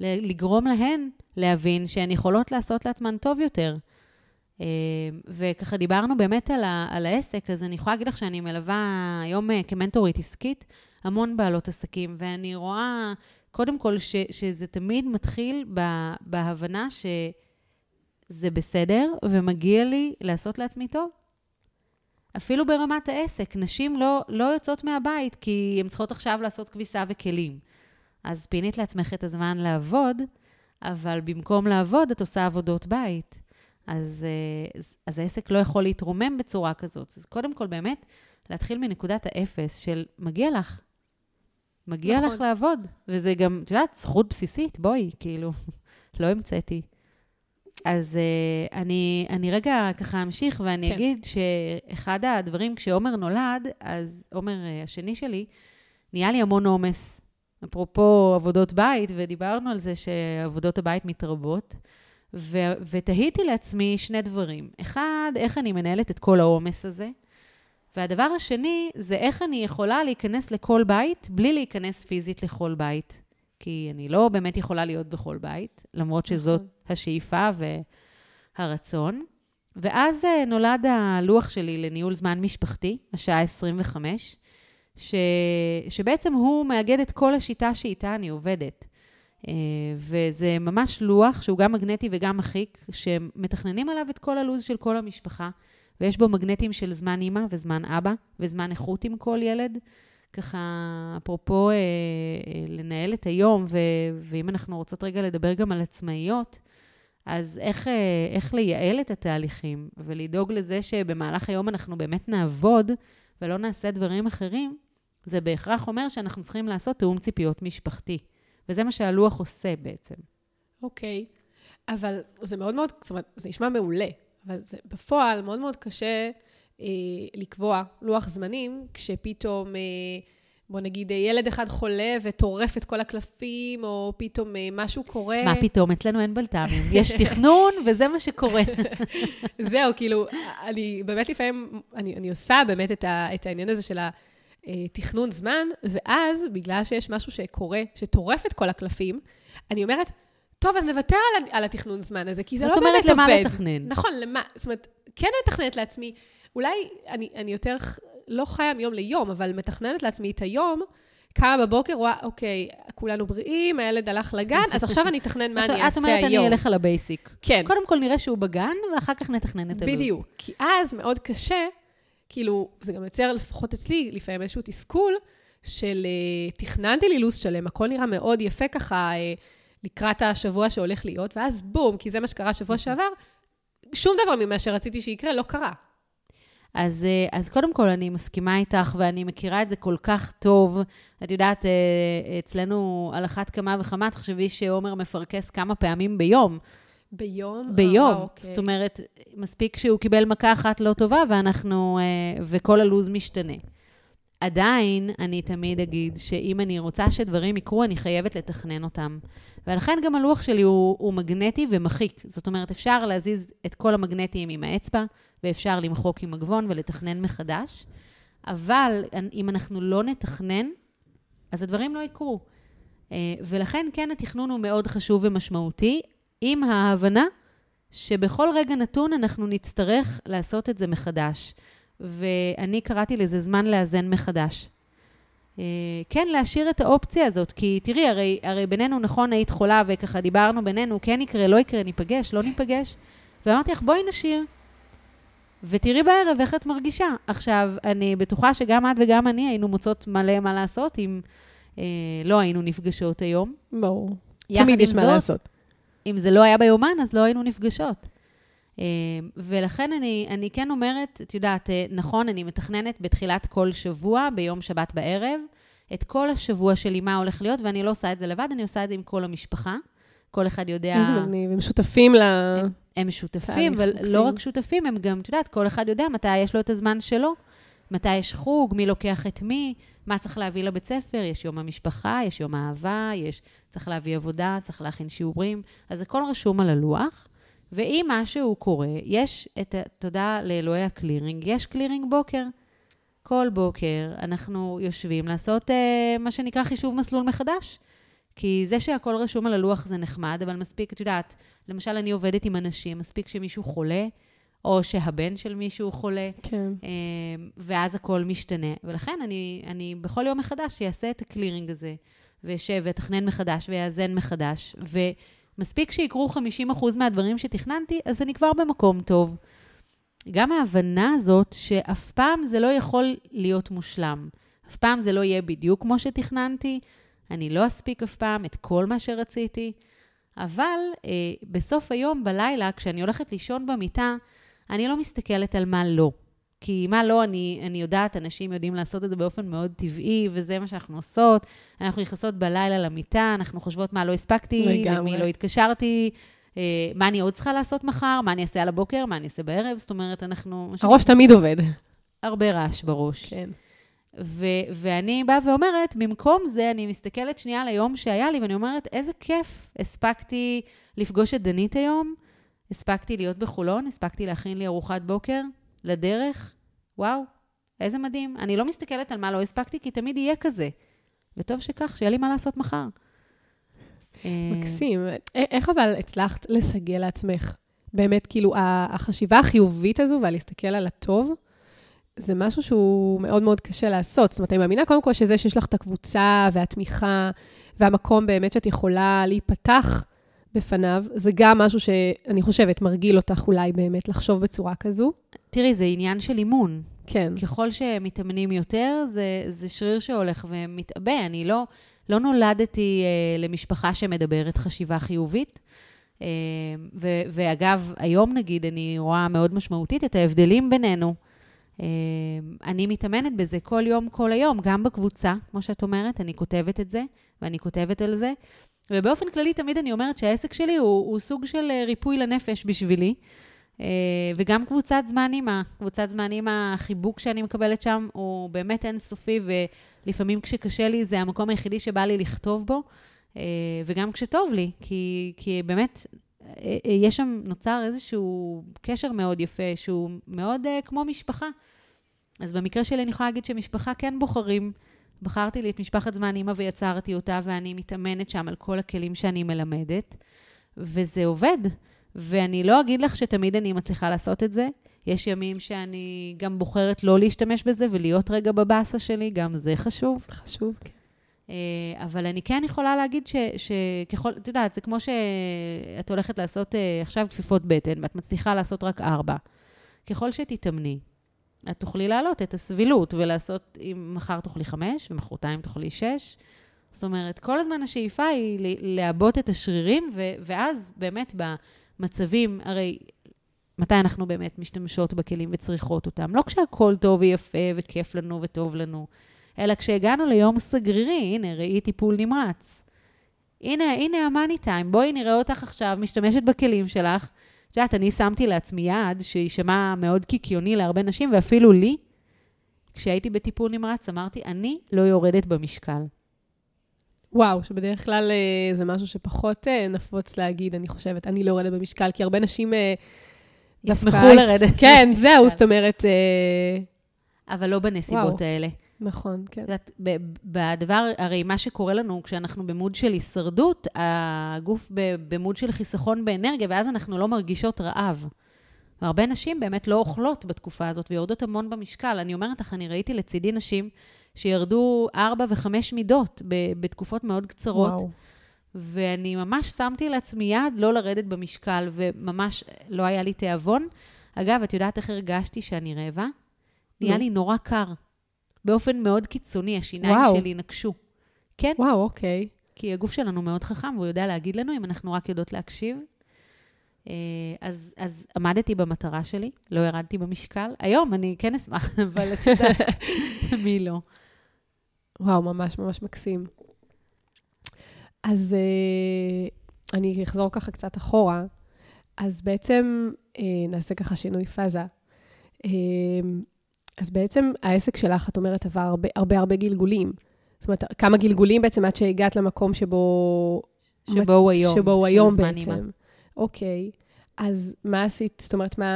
ולגרום להן להבין שהן יכולות לעשות לעצמן טוב יותר. וככה דיברנו באמת על, ה- על העסק, אז אני יכולה להגיד לך שאני מלווה היום כמנטורית עסקית המון בעלות עסקים, ואני רואה קודם כל ש- שזה תמיד מתחיל ב- בהבנה שזה בסדר ומגיע לי לעשות לעצמי טוב. אפילו ברמת העסק, נשים לא, לא יוצאות מהבית כי הן צריכות עכשיו לעשות כביסה וכלים. אז פינית לעצמך את הזמן לעבוד, אבל במקום לעבוד, את עושה עבודות בית. אז, אה, אז, אז העסק לא יכול להתרומם בצורה כזאת. אז קודם כל, באמת, להתחיל מנקודת האפס של מגיע לך. מגיע נכון. לך לעבוד. וזה גם, את יודעת, זכות בסיסית, בואי, כאילו, לא המצאתי. אז uh, אני, אני רגע ככה אמשיך ואני כן. אגיד שאחד הדברים, כשעומר נולד, אז עומר uh, השני שלי, נהיה לי המון עומס. אפרופו עבודות בית, ודיברנו על זה שעבודות הבית מתרבות, ו- ותהיתי לעצמי שני דברים. אחד, איך אני מנהלת את כל העומס הזה, והדבר השני, זה איך אני יכולה להיכנס לכל בית בלי להיכנס פיזית לכל בית. כי אני לא באמת יכולה להיות בכל בית, למרות שזאת נכון. השאיפה והרצון. ואז אה, נולד הלוח שלי לניהול זמן משפחתי, השעה 25, ש... שבעצם הוא מאגד את כל השיטה שאיתה אני עובדת. אה, וזה ממש לוח שהוא גם מגנטי וגם מחיק, שמתכננים עליו את כל הלו"ז של כל המשפחה, ויש בו מגנטים של זמן אימא וזמן אבא, וזמן איכות עם כל ילד. ככה, אפרופו אה, אה, לנהל את היום, ו, ואם אנחנו רוצות רגע לדבר גם על עצמאיות, אז איך, אה, איך לייעל את התהליכים ולדאוג לזה שבמהלך היום אנחנו באמת נעבוד ולא נעשה דברים אחרים, זה בהכרח אומר שאנחנו צריכים לעשות תיאום ציפיות משפחתי. וזה מה שהלוח עושה בעצם. אוקיי, okay. אבל זה מאוד מאוד, זאת אומרת, זה נשמע מעולה, אבל זה בפועל מאוד מאוד קשה אה, לקבוע לוח זמנים, כשפתאום, אה, בוא נגיד, ילד אחד חולה וטורף את כל הקלפים, או פתאום אה, משהו קורה. מה פתאום? אצלנו אין בלת"מים. יש תכנון, וזה מה שקורה. זהו, כאילו, אני באמת לפעמים, אני, אני עושה באמת את, ה, את העניין הזה של ה... תכנון זמן, ואז, בגלל שיש משהו שקורה, שטורף את כל הקלפים, אני אומרת, טוב, אז נוותר על, על התכנון זמן הזה, כי זה לא באמת עובד. זאת אומרת, למה לתכנן? נכון, למה? זאת אומרת, כן מתכננת לעצמי, אולי אני, אני יותר לא חיה מיום ליום, אבל מתכננת לעצמי את היום, קמה בבוקר, רואה, אוקיי, כולנו בריאים, הילד הלך לגן, אז עכשיו אני אתכנן מה אני אעשה היום. את אומרת, אני אלך על ה basic. כן. קודם כל נראה שהוא בגן, ואחר כך נתכנן את הלו"ז. בדיוק. כי אז מאוד קשה, כאילו, זה גם יוצר, לפחות אצלי, לפעמים איזשהו תסכול, של אה, תכננתי לי לו"ז שלם, הכל נראה מאוד יפה ככה אה, לקראת השבוע שהולך להיות, ואז בום, כי זה מה שקרה שבוע שעבר, שום דבר ממה שרציתי שיקרה לא קרה. אז, אה, אז קודם כל, אני מסכימה איתך, ואני מכירה את זה כל כך טוב. את יודעת, אה, אצלנו על אחת כמה וכמה, תחשבי שעומר מפרכס כמה פעמים ביום. ביום? ביום. אה, אוקיי. זאת אומרת, מספיק שהוא קיבל מכה אחת לא טובה, ואנחנו, אה, וכל הלו"ז משתנה. עדיין, אני תמיד אגיד שאם אני רוצה שדברים יקרו, אני חייבת לתכנן אותם. ולכן גם הלוח שלי הוא, הוא מגנטי ומחיק. זאת אומרת, אפשר להזיז את כל המגנטים עם האצבע, ואפשר למחוק עם מגבון ולתכנן מחדש, אבל אם אנחנו לא נתכנן, אז הדברים לא יקרו. אה, ולכן כן, התכנון הוא מאוד חשוב ומשמעותי, עם ההבנה שבכל רגע נתון אנחנו נצטרך לעשות את זה מחדש. ואני קראתי לזה זמן לאזן מחדש. אה, כן, להשאיר את האופציה הזאת, כי תראי, הרי, הרי בינינו, נכון, היית חולה וככה דיברנו בינינו, כן יקרה, לא יקרה, ניפגש, לא ניפגש. ואמרתי לך, בואי נשאיר. ותראי בערב איך את מרגישה. עכשיו, אני בטוחה שגם את וגם אני היינו מוצאות מלא מה לעשות אם אה, לא היינו נפגשות היום. ברור. תמיד יש מה לעשות. אם זה לא היה ביומן, אז לא היינו נפגשות. אה, ולכן אני, אני כן אומרת, את יודעת, אה, נכון, אני מתכננת בתחילת כל שבוע, ביום שבת בערב, את כל השבוע שלי, מה הולך להיות, ואני לא עושה את זה לבד, אני עושה את זה עם כל המשפחה. כל אחד יודע... איזה מגניב, הם שותפים ל... הם, הם שותפים, ולא רק שותפים, הם גם, את יודעת, כל אחד יודע מתי יש לו את הזמן שלו, מתי יש חוג, מי לוקח את מי, מה צריך להביא לבית ספר, יש יום המשפחה, יש יום האהבה, יש, צריך להביא עבודה, צריך להכין שיעורים, אז הכל רשום על הלוח. ואם משהו קורה, יש את, תודה לאלוהי הקלירינג, יש קלירינג בוקר. כל בוקר אנחנו יושבים לעשות uh, מה שנקרא חישוב מסלול מחדש. כי זה שהכל רשום על הלוח זה נחמד, אבל מספיק, את יודעת, למשל, אני עובדת עם אנשים, מספיק שמישהו חולה, או שהבן של מישהו חולה, כן. אה, ואז הכל משתנה. ולכן אני, אני בכל יום מחדש אעשה את הקלירינג הזה, ואשב ואתכנן מחדש ויאזן מחדש, ומספיק שיקרו 50% מהדברים שתכננתי, אז אני כבר במקום טוב. גם ההבנה הזאת שאף פעם זה לא יכול להיות מושלם. אף פעם זה לא יהיה בדיוק כמו שתכננתי, אני לא אספיק אף פעם את כל מה שרציתי, אבל אה, בסוף היום, בלילה, כשאני הולכת לישון במיטה, אני לא מסתכלת על מה לא. כי מה לא, אני, אני יודעת, אנשים יודעים לעשות את זה באופן מאוד טבעי, וזה מה שאנחנו עושות. אנחנו נכנסות בלילה למיטה, אנחנו חושבות מה לא הספקתי. למי לא התקשרתי, אה, מה אני עוד צריכה לעשות מחר, מה אני אעשה על הבוקר, מה אני אעשה בערב. זאת אומרת, אנחנו... הראש תמיד עובד. הרבה רעש בראש. כן. ו- ואני באה ואומרת, במקום זה, אני מסתכלת שנייה על היום שהיה לי, ואני אומרת, איזה כיף, הספקתי לפגוש את דנית היום, הספקתי להיות בחולון, הספקתי להכין לי ארוחת בוקר לדרך, וואו, איזה מדהים. אני לא מסתכלת על מה לא הספקתי, כי תמיד יהיה כזה. וטוב שכך, שיהיה לי מה לעשות מחר. אה, מקסים. א- איך אבל הצלחת לסגל לעצמך? באמת, כאילו, החשיבה החיובית הזו והלהסתכל על הטוב, זה משהו שהוא מאוד מאוד קשה לעשות. זאת אומרת, אני מאמינה קודם כל שזה שיש לך את הקבוצה והתמיכה והמקום באמת שאת יכולה להיפתח בפניו, זה גם משהו שאני חושבת מרגיל אותך אולי באמת לחשוב בצורה כזו. תראי, זה עניין של אימון. כן. ככל שמתאמנים יותר, זה, זה שריר שהולך ומתעבה. אני לא, לא נולדתי אה, למשפחה שמדברת חשיבה חיובית. אה, ו, ואגב, היום נגיד, אני רואה מאוד משמעותית את ההבדלים בינינו. אה, אני מתאמנת בזה כל יום, כל היום, גם בקבוצה, כמו שאת אומרת, אני כותבת את זה, ואני כותבת על זה. ובאופן כללי, תמיד אני אומרת שהעסק שלי הוא, הוא סוג של אה, ריפוי לנפש בשבילי. אה, וגם קבוצת זמן אימא, קבוצת זמן אימא, החיבוק שאני מקבלת שם הוא באמת אינסופי, ולפעמים כשקשה לי זה המקום היחידי שבא לי לכתוב בו, אה, וגם כשטוב לי, כי, כי באמת, יש שם, נוצר איזשהו קשר מאוד יפה, שהוא מאוד כמו משפחה. אז במקרה שלי אני יכולה להגיד שמשפחה כן בוחרים. בחרתי לי את משפחת זמן אימא ויצרתי אותה, ואני מתאמנת שם על כל הכלים שאני מלמדת, וזה עובד. ואני לא אגיד לך שתמיד אני מצליחה לעשות את זה. יש ימים שאני גם בוחרת לא להשתמש בזה ולהיות רגע בבאסה שלי, גם זה חשוב. חשוב, כן. אה, אבל אני כן יכולה להגיד ש- שככל, את יודעת, זה כמו שאת הולכת לעשות אה, עכשיו כפיפות בטן, ואת מצליחה לעשות רק ארבע. ככל שתתאמני, את תוכלי להעלות את הסבילות ולעשות, אם מחר תאכלי חמש ומחרתיים תאכלי שש. זאת אומרת, כל הזמן השאיפה היא לעבות את השרירים, ו- ואז באמת במצבים, הרי מתי אנחנו באמת משתמשות בכלים וצריכות אותם? לא כשהכול טוב ויפה וכיף לנו וטוב לנו, אלא כשהגענו ליום סגרירי, הנה, ראי טיפול נמרץ. הנה, הנה המאני טיים, בואי נראה אותך עכשיו משתמשת בכלים שלך. את יודעת, אני שמתי לעצמי יעד שיישמע מאוד קיקיוני להרבה נשים, ואפילו לי, כשהייתי בטיפול נמרץ, אמרתי, אני לא יורדת במשקל. וואו, שבדרך כלל אה, זה משהו שפחות אה, נפוץ להגיד, אני חושבת. אני לא יורדת במשקל, כי הרבה נשים... אה, ישמחו לרדת כן. זהו, זאת אומרת, אבל לא בנסיבות וואו. האלה. נכון, כן. את בדבר, הרי מה שקורה לנו כשאנחנו במוד של הישרדות, הגוף במוד של חיסכון באנרגיה, ואז אנחנו לא מרגישות רעב. והרבה נשים באמת לא אוכלות בתקופה הזאת ויורדות המון במשקל. אני אומרת לך, אני ראיתי לצידי נשים שירדו ארבע וחמש מידות ב- בתקופות מאוד קצרות. וואו. ואני ממש שמתי לעצמי יד לא לרדת במשקל, וממש לא היה לי תיאבון. אגב, את יודעת איך הרגשתי שאני רעבה? נהיה. לי נורא קר. באופן מאוד קיצוני, השיניים וואו. שלי נקשו. כן, וואו, אוקיי. כי הגוף שלנו מאוד חכם, והוא יודע להגיד לנו אם אנחנו רק יודעות להקשיב. אה, אז, אז עמדתי במטרה שלי, לא ירדתי במשקל. היום אני כן אשמח, אבל את יודעת, מי לא? וואו, ממש ממש מקסים. אז אה, אני אחזור ככה קצת אחורה. אז בעצם אה, נעשה ככה שינוי פאזה. אז בעצם העסק שלך, את אומרת, עבר הרבה הרבה, הרבה גלגולים. זאת אומרת, כמה גלגולים בעצם עד שהגעת למקום שבו... שבו הוא היום, שבו הוא היום בעצם. אימא. אוקיי. אז מה עשית? זאת אומרת, מה...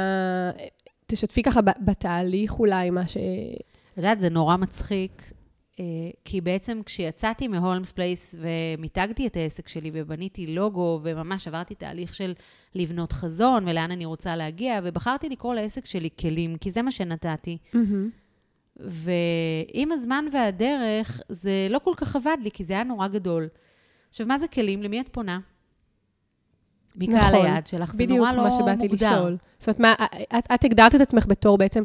תשתפי ככה בתהליך אולי, מה ש... את יודעת, זה נורא מצחיק, כי בעצם כשיצאתי מ Holmes Place ומיתגתי את העסק שלי ובניתי לוגו, וממש עברתי תהליך של לבנות חזון ולאן אני רוצה להגיע, ובחרתי לקרוא לעסק שלי כלים, כי זה מה שנתתי. ועם הזמן והדרך, זה לא כל כך עבד לי, כי זה היה נורא גדול. עכשיו, מה זה כלים? למי את פונה? מי קהל נכון, היעד שלך? זה בדיוק נורא לא מה שבאתי מוגדר. לשאול. זאת אומרת, מה, את, את הגדרת את עצמך בתור בעצם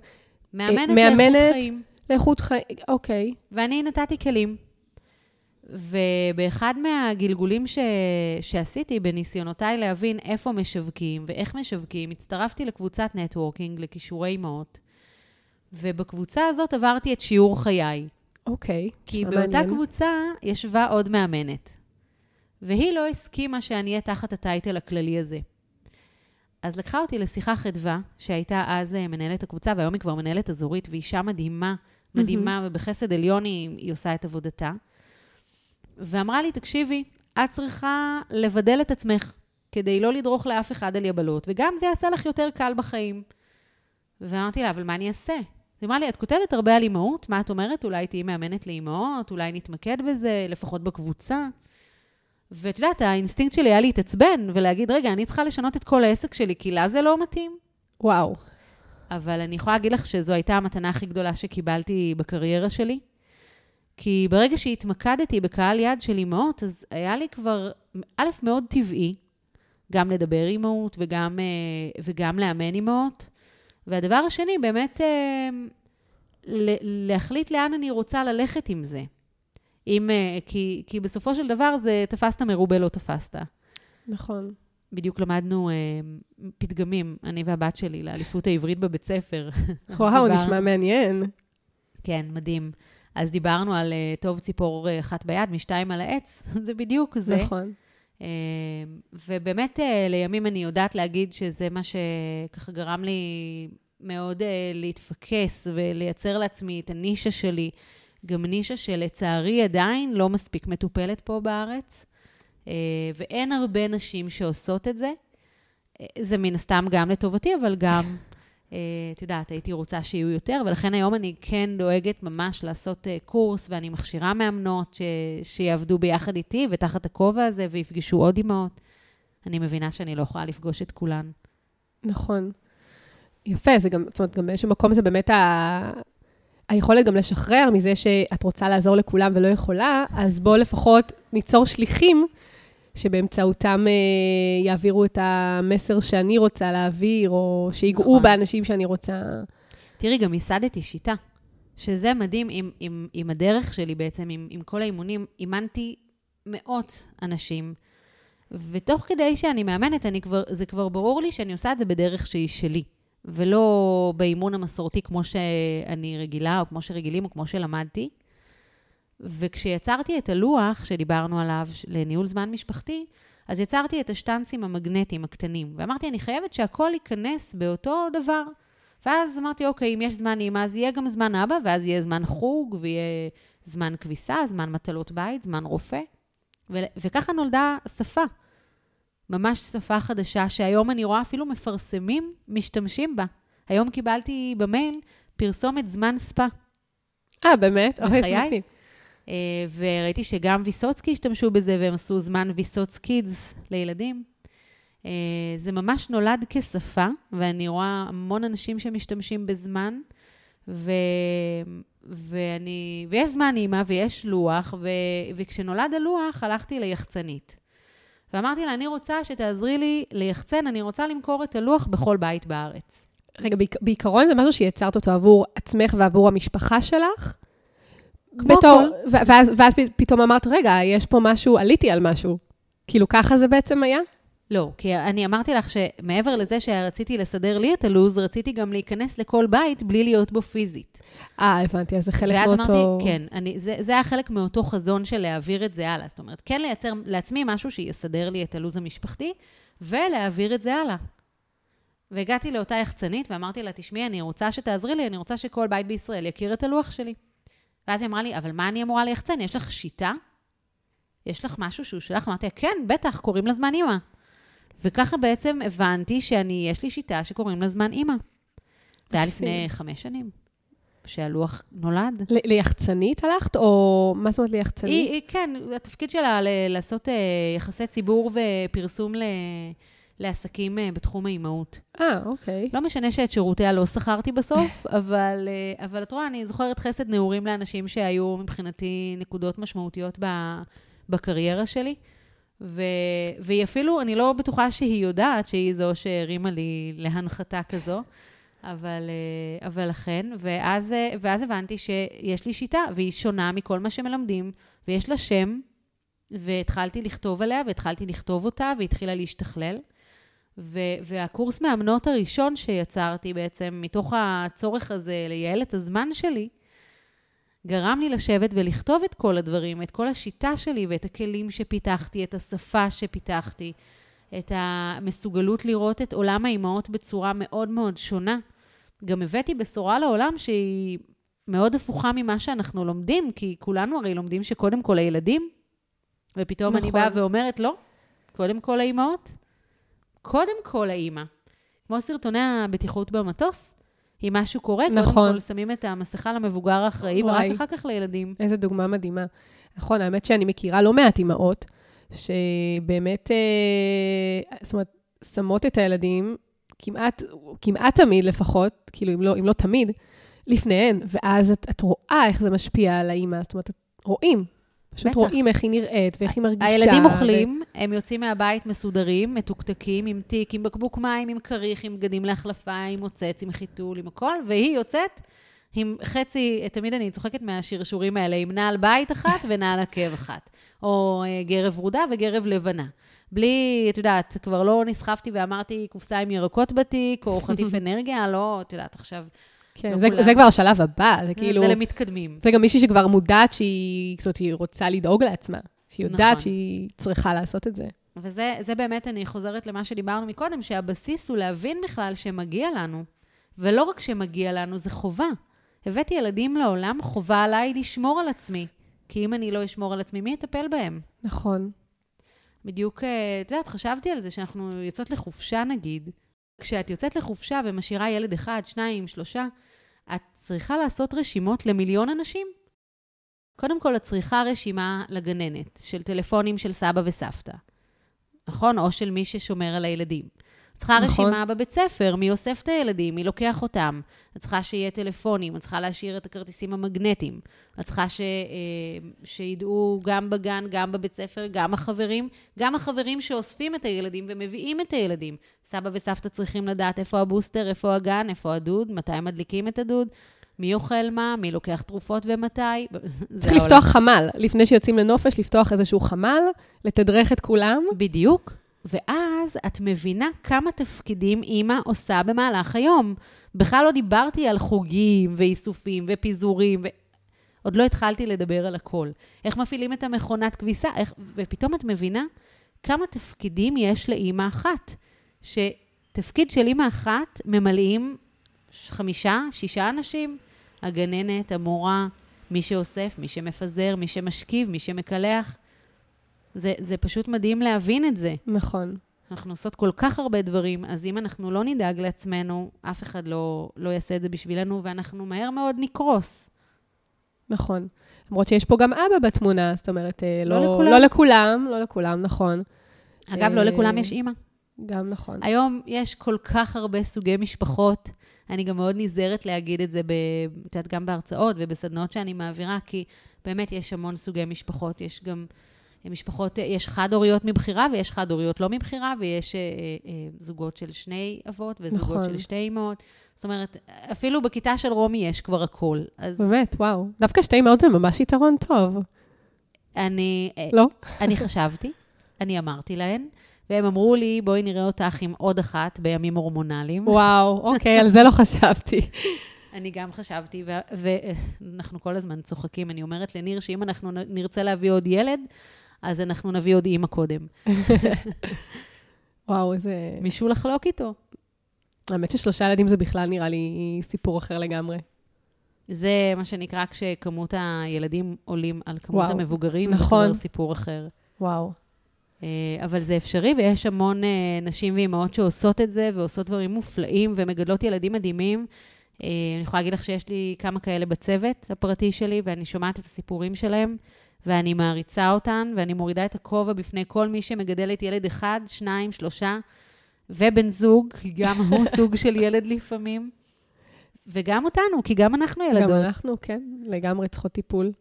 מאמנת, מאמנת. לאיכות חיים. לאיכות חיים, אוקיי. ואני נתתי כלים. ובאחד מהגלגולים ש... שעשיתי בניסיונותיי להבין איפה משווקים ואיך משווקים, הצטרפתי לקבוצת נטוורקינג לכישורי אימהות, ובקבוצה הזאת עברתי את שיעור חיי. אוקיי. כי נשמע באותה מעניין. קבוצה ישבה עוד מאמנת, והיא לא הסכימה שאני אהיה תחת הטייטל הכללי הזה. אז לקחה אותי לשיחה חדווה, שהייתה אז אה, מנהלת הקבוצה, והיום היא כבר מנהלת אזורית, ואישה מדהימה, מדהימה, ובחסד עליון היא, היא עושה את עבודתה. ואמרה לי, תקשיבי, את צריכה לבדל את עצמך, כדי לא לדרוך לאף אחד על יבלות, וגם זה יעשה לך יותר קל בחיים. ואמרתי לה, אבל מה אני אעשה? היא אמרה לי, את כותבת הרבה על אימהות, מה את אומרת? אולי תהיי מאמנת לאימהות, אולי נתמקד בזה, לפחות בקבוצה. ואת יודעת, האינסטינקט שלי היה להתעצבן ולהגיד, רגע, אני צריכה לשנות את כל העסק שלי, כי לה זה לא מתאים. וואו. אבל אני יכולה להגיד לך שזו הייתה המתנה הכי גדולה שקיבלתי בקריירה שלי. כי ברגע שהתמקדתי בקהל יעד של אימהות, אז היה לי כבר, א', מאוד טבעי, גם לדבר אימהות וגם, אה, וגם לאמן אימהות. והדבר השני, באמת אה, להחליט לאן אני רוצה ללכת עם זה. אם, אה, כי, כי בסופו של דבר זה תפסת מרובה לא תפסת. נכון. בדיוק למדנו אה, פתגמים, אני והבת שלי, לאליפות העברית בבית ספר. וואו, דיברנו- נשמע מעניין. כן, מדהים. אז דיברנו על אה, טוב ציפור אה, אחת ביד, משתיים על העץ, זה בדיוק זה. נכון. אה, ובאמת, אה, לימים אני יודעת להגיד שזה מה שככה גרם לי מאוד אה, להתפקס ולייצר לעצמי את הנישה שלי, גם נישה שלצערי עדיין לא מספיק מטופלת פה בארץ, ואין הרבה נשים שעושות את זה. אה, זה מן הסתם גם לטובתי, אבל גם, אה, את יודעת, הייתי רוצה שיהיו יותר, ולכן היום אני כן דואגת ממש לעשות אה, קורס, ואני מכשירה מאמנות ש... שיעבדו ביחד איתי ותחת הכובע הזה, ויפגשו עוד אימהות. אני מבינה שאני לא יכולה לפגוש את כולן. נכון. יפה, זה גם, זאת אומרת, גם באיזשהו מקום זה באמת ה... היכולת גם לשחרר מזה שאת רוצה לעזור לכולם ולא יכולה, אז בואו לפחות ניצור שליחים שבאמצעותם אה, יעבירו את המסר שאני רוצה להעביר, או שיגעו נכון. באנשים שאני רוצה. תראי, גם ייסדתי שיטה, שזה מדהים עם, עם, עם הדרך שלי בעצם, עם, עם כל האימונים. אימנתי מאות אנשים, ותוך כדי שאני מאמנת, אני כבר, זה כבר ברור לי שאני עושה את זה בדרך שהיא שלי, ולא באימון המסורתי כמו שאני רגילה, או כמו שרגילים, או כמו שלמדתי. וכשיצרתי את הלוח שדיברנו עליו לניהול זמן משפחתי, אז יצרתי את השטנצים המגנטיים הקטנים, ואמרתי, אני חייבת שהכל ייכנס באותו דבר. ואז אמרתי, אוקיי, אם יש זמן אימא, אז יהיה גם זמן אבא, ואז יהיה זמן חוג, ויהיה זמן כביסה, זמן מטלות בית, זמן רופא. ו- וככה נולדה שפה. ממש שפה חדשה, שהיום אני רואה אפילו מפרסמים משתמשים בה. היום קיבלתי במייל פרסומת זמן ספה. אה, באמת? אוי, בחיי? אה, וראיתי שגם ויסוצקי השתמשו בזה, והם עשו זמן ויסוץ קידס לילדים. אה, זה ממש נולד כשפה, ואני רואה המון אנשים שמשתמשים בזמן, ו... ואני... ויש זמן אימא ויש לוח, ו... וכשנולד הלוח הלכתי ליחצנית. ואמרתי לה, אני רוצה שתעזרי לי ליחצן, אני רוצה למכור את הלוח בכל בית בארץ. רגע, בעיק- בעיקרון זה משהו שיצרת אותו עבור עצמך ועבור המשפחה שלך? כמו בתור, כל. ואז, ואז פתאום אמרת, רגע, יש פה משהו, עליתי על משהו. כאילו, ככה זה בעצם היה? לא, כי אני אמרתי לך שמעבר לזה שרציתי לסדר לי את הלו"ז, רציתי גם להיכנס לכל בית בלי להיות בו פיזית. אה, הבנתי, אז זה חלק ואז מאותו... אמרתי, כן, אני, זה, זה היה חלק מאותו חזון של להעביר את זה הלאה. זאת אומרת, כן לייצר לעצמי משהו שיסדר לי את הלו"ז המשפחתי, ולהעביר את זה הלאה. והגעתי לאותה יחצנית ואמרתי לה, תשמעי, אני רוצה שתעזרי לי, אני רוצה שכל בית בישראל יכיר את הלוח שלי. ואז היא אמרה לי, אבל מה אני אמורה ליחצן? יש לך שיטה? יש לך משהו שהוא שלך? אמרתי כן, בטח, קוראים לה זמן אימא. וככה בעצם הבנתי שאני, יש לי שיטה שקוראים לה זמן אימא. זה היה. לפני חמש שנים, שהלוח נולד. ל- ליחצנית הלכת, או מה זאת אומרת ליחצנית? היא, היא, כן, התפקיד שלה ל- לעשות אה, יחסי ציבור ופרסום ל, לעסקים אה, בתחום האימהות. אה, אוקיי. לא משנה שאת שירותיה לא שכרתי בסוף, אבל, אה, אבל את רואה, אני זוכרת חסד נעורים לאנשים שהיו מבחינתי נקודות משמעותיות ב, בקריירה שלי, ו... והיא אפילו, אני לא בטוחה שהיא יודעת שהיא זו שהרימה לי להנחתה כזו, אבל, אה, אבל אכן, ואז, ואז הבנתי שיש לי שיטה, והיא שונה מכל מה שמלמדים, ויש לה שם, והתחלתי לכתוב עליה, והתחלתי לכתוב אותה, והתחילה להשתכלל. ו- והקורס מאמנות הראשון שיצרתי בעצם, מתוך הצורך הזה לייעל את הזמן שלי, גרם לי לשבת ולכתוב את כל הדברים, את כל השיטה שלי ואת הכלים שפיתחתי, את השפה שפיתחתי, את המסוגלות לראות את עולם האימהות בצורה מאוד מאוד שונה. גם הבאתי בשורה לעולם שהיא מאוד הפוכה ממה שאנחנו לומדים, כי כולנו הרי לומדים שקודם כל הילדים, ופתאום נכון. אני באה ואומרת, לא, קודם כל האימהות, קודם כל האימא. כמו סרטוני הבטיחות במטוס, אם משהו קורה, נכון. קודם כל שמים את המסכה למבוגר האחראי, ורק אחר כך לילדים. איזה דוגמה מדהימה. נכון, האמת שאני מכירה לא מעט אימהות, שבאמת, אה, זאת אומרת, שמות את הילדים, כמעט, כמעט תמיד לפחות, כאילו, אם לא, אם לא תמיד, לפניהן, ואז את, את רואה איך זה משפיע על האימא, זאת אומרת, רואים, פשוט בטח. רואים איך היא נראית ואיך היא מרגישה. הילדים אוכלים, ו... הם יוצאים מהבית מסודרים, מתוקתקים, עם תיק, עם בקבוק מים, עם כריך, עם בגדים להחלפה, עם מוצץ, עם חיתול, עם הכל, והיא יוצאת עם חצי, תמיד אני צוחקת מהשרשורים האלה, עם נעל בית אחת ונעל עקב אחת. או אה, גרב ורודה וגרב לבנה. בלי, את יודעת, כבר לא נסחפתי ואמרתי קופסה עם ירקות בתיק, או חטיף אנרגיה, לא, את יודעת, עכשיו... כן, לא זה, זה כבר השלב הבא, זה כאילו... זה למתקדמים. זה גם מישהי שכבר מודעת שהיא, זאת אומרת, היא רוצה לדאוג לעצמה, שהיא יודעת נכון. שהיא צריכה לעשות את זה. וזה באמת, אני חוזרת למה שדיברנו מקודם, שהבסיס הוא להבין בכלל שמגיע לנו. ולא רק שמגיע לנו, זה חובה. הבאתי ילדים לעולם, חובה עליי לשמור על עצמי. כי אם אני לא אשמור על עצמי, מי יטפל בהם? נכון. בדיוק, אה, את יודעת, חשבתי על זה שאנחנו יוצאות לחופשה נגיד. כשאת יוצאת לחופשה ומשאירה ילד אחד, שניים, שלושה, את צריכה לעשות רשימות למיליון אנשים. קודם כל, את צריכה רשימה לגננת, של טלפונים של סבא וסבתא, נכון? או של מי ששומר על הילדים. צריכה נכון. רשימה בבית ספר, מי אוסף את הילדים, מי לוקח אותם. את צריכה שיהיה טלפונים, את צריכה להשאיר את הכרטיסים המגנטיים. את צריכה ש, אה, שידעו גם בגן, גם בבית ספר, גם החברים, גם החברים שאוספים את הילדים ומביאים את הילדים. סבא וסבתא צריכים לדעת איפה הבוסטר, איפה הגן, איפה הדוד, מתי מדליקים את הדוד. מי אוכל מה, מי לוקח תרופות ומתי. צריך לפתוח חמ"ל. לפני שיוצאים לנופש, לפתוח איזשהו חמ"ל, לתדרך את כולם. בדיוק. ואז את מבינה כמה תפקידים אימא עושה במהלך היום. בכלל לא דיברתי על חוגים ואיסופים ופיזורים, ו... עוד לא התחלתי לדבר על הכל. איך מפעילים את המכונת כביסה, איך... ופתאום את מבינה כמה תפקידים יש לאימא אחת. שתפקיד של אימא אחת ממלאים חמישה, שישה אנשים. הגננת, המורה, מי שאוסף, מי שמפזר, מי שמשכיב, מי שמקלח. זה, זה פשוט מדהים להבין את זה. נכון. אנחנו עושות כל כך הרבה דברים, אז אם אנחנו לא נדאג לעצמנו, אף אחד לא, לא יעשה את זה בשבילנו, ואנחנו מהר מאוד נקרוס. נכון. למרות שיש פה גם אבא בתמונה, זאת אומרת, אה, לא, לא לכולם. לא לכולם, לא לכולם, נכון. אגב, לא לכולם יש אימא. גם נכון. היום יש כל כך הרבה סוגי משפחות. אני גם מאוד נזהרת להגיד את זה, את יודעת, גם בהרצאות ובסדנאות שאני מעבירה, כי באמת יש המון סוגי משפחות. יש גם משפחות, יש חד-הוריות מבחירה ויש חד-הוריות לא מבחירה, ויש אה, אה, זוגות של שני אבות וזוגות נכון. של שתי אמהות. זאת אומרת, אפילו בכיתה של רומי יש כבר הכול. אז... באמת, וואו. דווקא שתי אמהות זה ממש יתרון טוב. אני... אה, לא? אני חשבתי, אני אמרתי להן. והם אמרו לי, בואי נראה אותך עם עוד אחת בימים הורמונליים. וואו, אוקיי, על זה לא חשבתי. אני גם חשבתי, ואנחנו כל הזמן צוחקים. אני אומרת לניר שאם אנחנו נרצה להביא עוד ילד, אז אנחנו נביא עוד אימא קודם. וואו, איזה... מישהו לחלוק איתו. האמת ששלושה ילדים זה בכלל נראה לי סיפור אחר לגמרי. זה מה שנקרא כשכמות הילדים עולים על כמות וואו, המבוגרים, נכון. זה סיפור אחר. וואו. אה, אבל זה אפשרי, ויש המון אה, נשים ואימהות שעושות את זה, ועושות דברים מופלאים, ומגדלות ילדים מדהימים. אה, אני יכולה להגיד לך שיש לי כמה כאלה בצוות הפרטי שלי, ואני שומעת את הסיפורים שלהם, ואני מעריצה אותן, ואני מורידה את הכובע בפני כל מי שמגדלת ילד אחד, שניים, שלושה, ובן זוג, כי גם הוא סוג של ילד לפעמים. וגם אותנו, כי גם אנחנו ילדות. גם אנחנו, כן, לגמרי צריכות טיפול.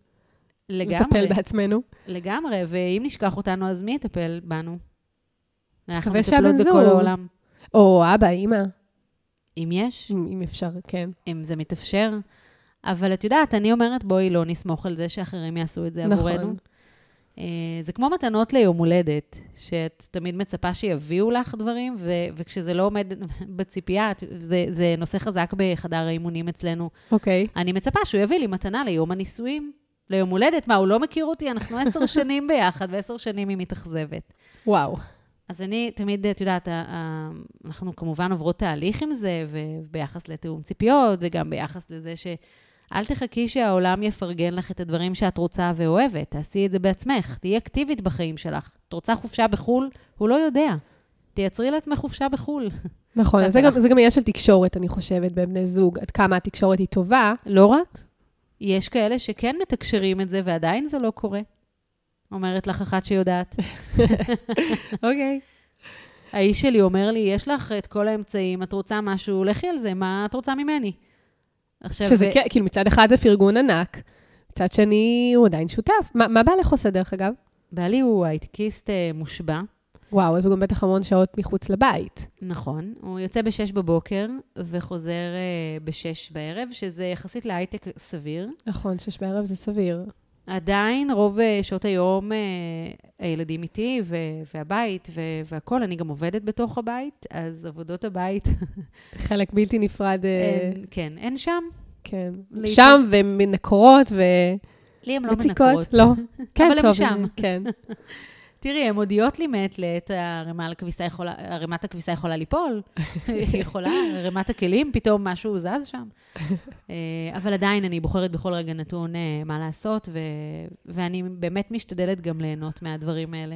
לגמרי, לטפל בעצמנו. לגמרי, ואם נשכח אותנו, אז מי יטפל בנו? אנחנו מטפלות בכל. העולם. או אבא, אימא, אם יש, אם אם אפשר, כן. אם זה מתאפשר. אבל את יודעת, אני אומרת, בואי לא נסמוך על זה שאחרים יעשו את זה נכון. עבורנו. אה, זה כמו מתנות ליום הולדת, שאת תמיד מצפה שיביאו לך דברים, ו- וכשזה לא עומד בציפייה, זה, זה נושא חזק בחדר האימונים אצלנו. אוקיי. אני מצפה שהוא יביא לי מתנה ליום הנישואים. ליום הולדת, מה, הוא לא מכיר אותי? אנחנו עשר שנים ביחד, ועשר שנים היא מתאכזבת. וואו. אז אני תמיד, את יודעת, אנחנו כמובן עוברות תהליך עם זה, וביחס לתיאום ציפיות, וגם ביחס לזה ש... אל תחכי שהעולם יפרגן לך את הדברים שאת רוצה ואוהבת, תעשי את זה בעצמך, תהיי אקטיבית בחיים שלך. את רוצה חופשה בחו"ל? הוא לא יודע. תייצרי לעצמך חופשה בחו"ל. נכון, זה. גם, זה גם עניין של תקשורת, אני חושבת, בין בני זוג, עד כמה התקשורת היא טובה. לא רק, יש כאלה שכן מתקשרים את זה ועדיין זה לא קורה. אומרת לך אחת שיודעת. אוקיי. האיש שלי אומר לי, יש לך את כל האמצעים, את רוצה משהו, לכי על זה, מה את רוצה ממני? עכשיו, שזה ו- כן, כאילו מצד אחד זה פרגון ענק, מצד שני הוא עדיין שותף. מה, מה בעלך עושה דרך אגב? בעלי הוא הייטקיסט אה, מושבע, וואו, אז הוא גם בטח המון שעות מחוץ לבית. נכון. הוא יוצא ב-6 בבוקר וחוזר אה, ב-6 בערב, שזה יחסית להייטק סביר. נכון, שש בערב זה סביר. עדיין, רוב אה, שעות היום אה, הילדים איתי ו- והבית ו- והכול, אני גם עובדת בתוך הבית, אז עבודות הבית, חלק בלתי נפרד, אה, אין, כן, אין שם. כן. לעתים- שם ומנקרות לי הן לא. מנקרות. לא. כן, אבל הם טוב, שם. כן. תראי, הן מודיעות לי מעת לעת, ערימת הכביסה יכולה ליפול, היא יכולה, ערימת הכלים, פתאום משהו זז שם. אה, אבל עדיין אני בוחרת בכל רגע נתון אה, מה לעשות, ו- ואני באמת משתדלת גם ליהנות מהדברים האלה.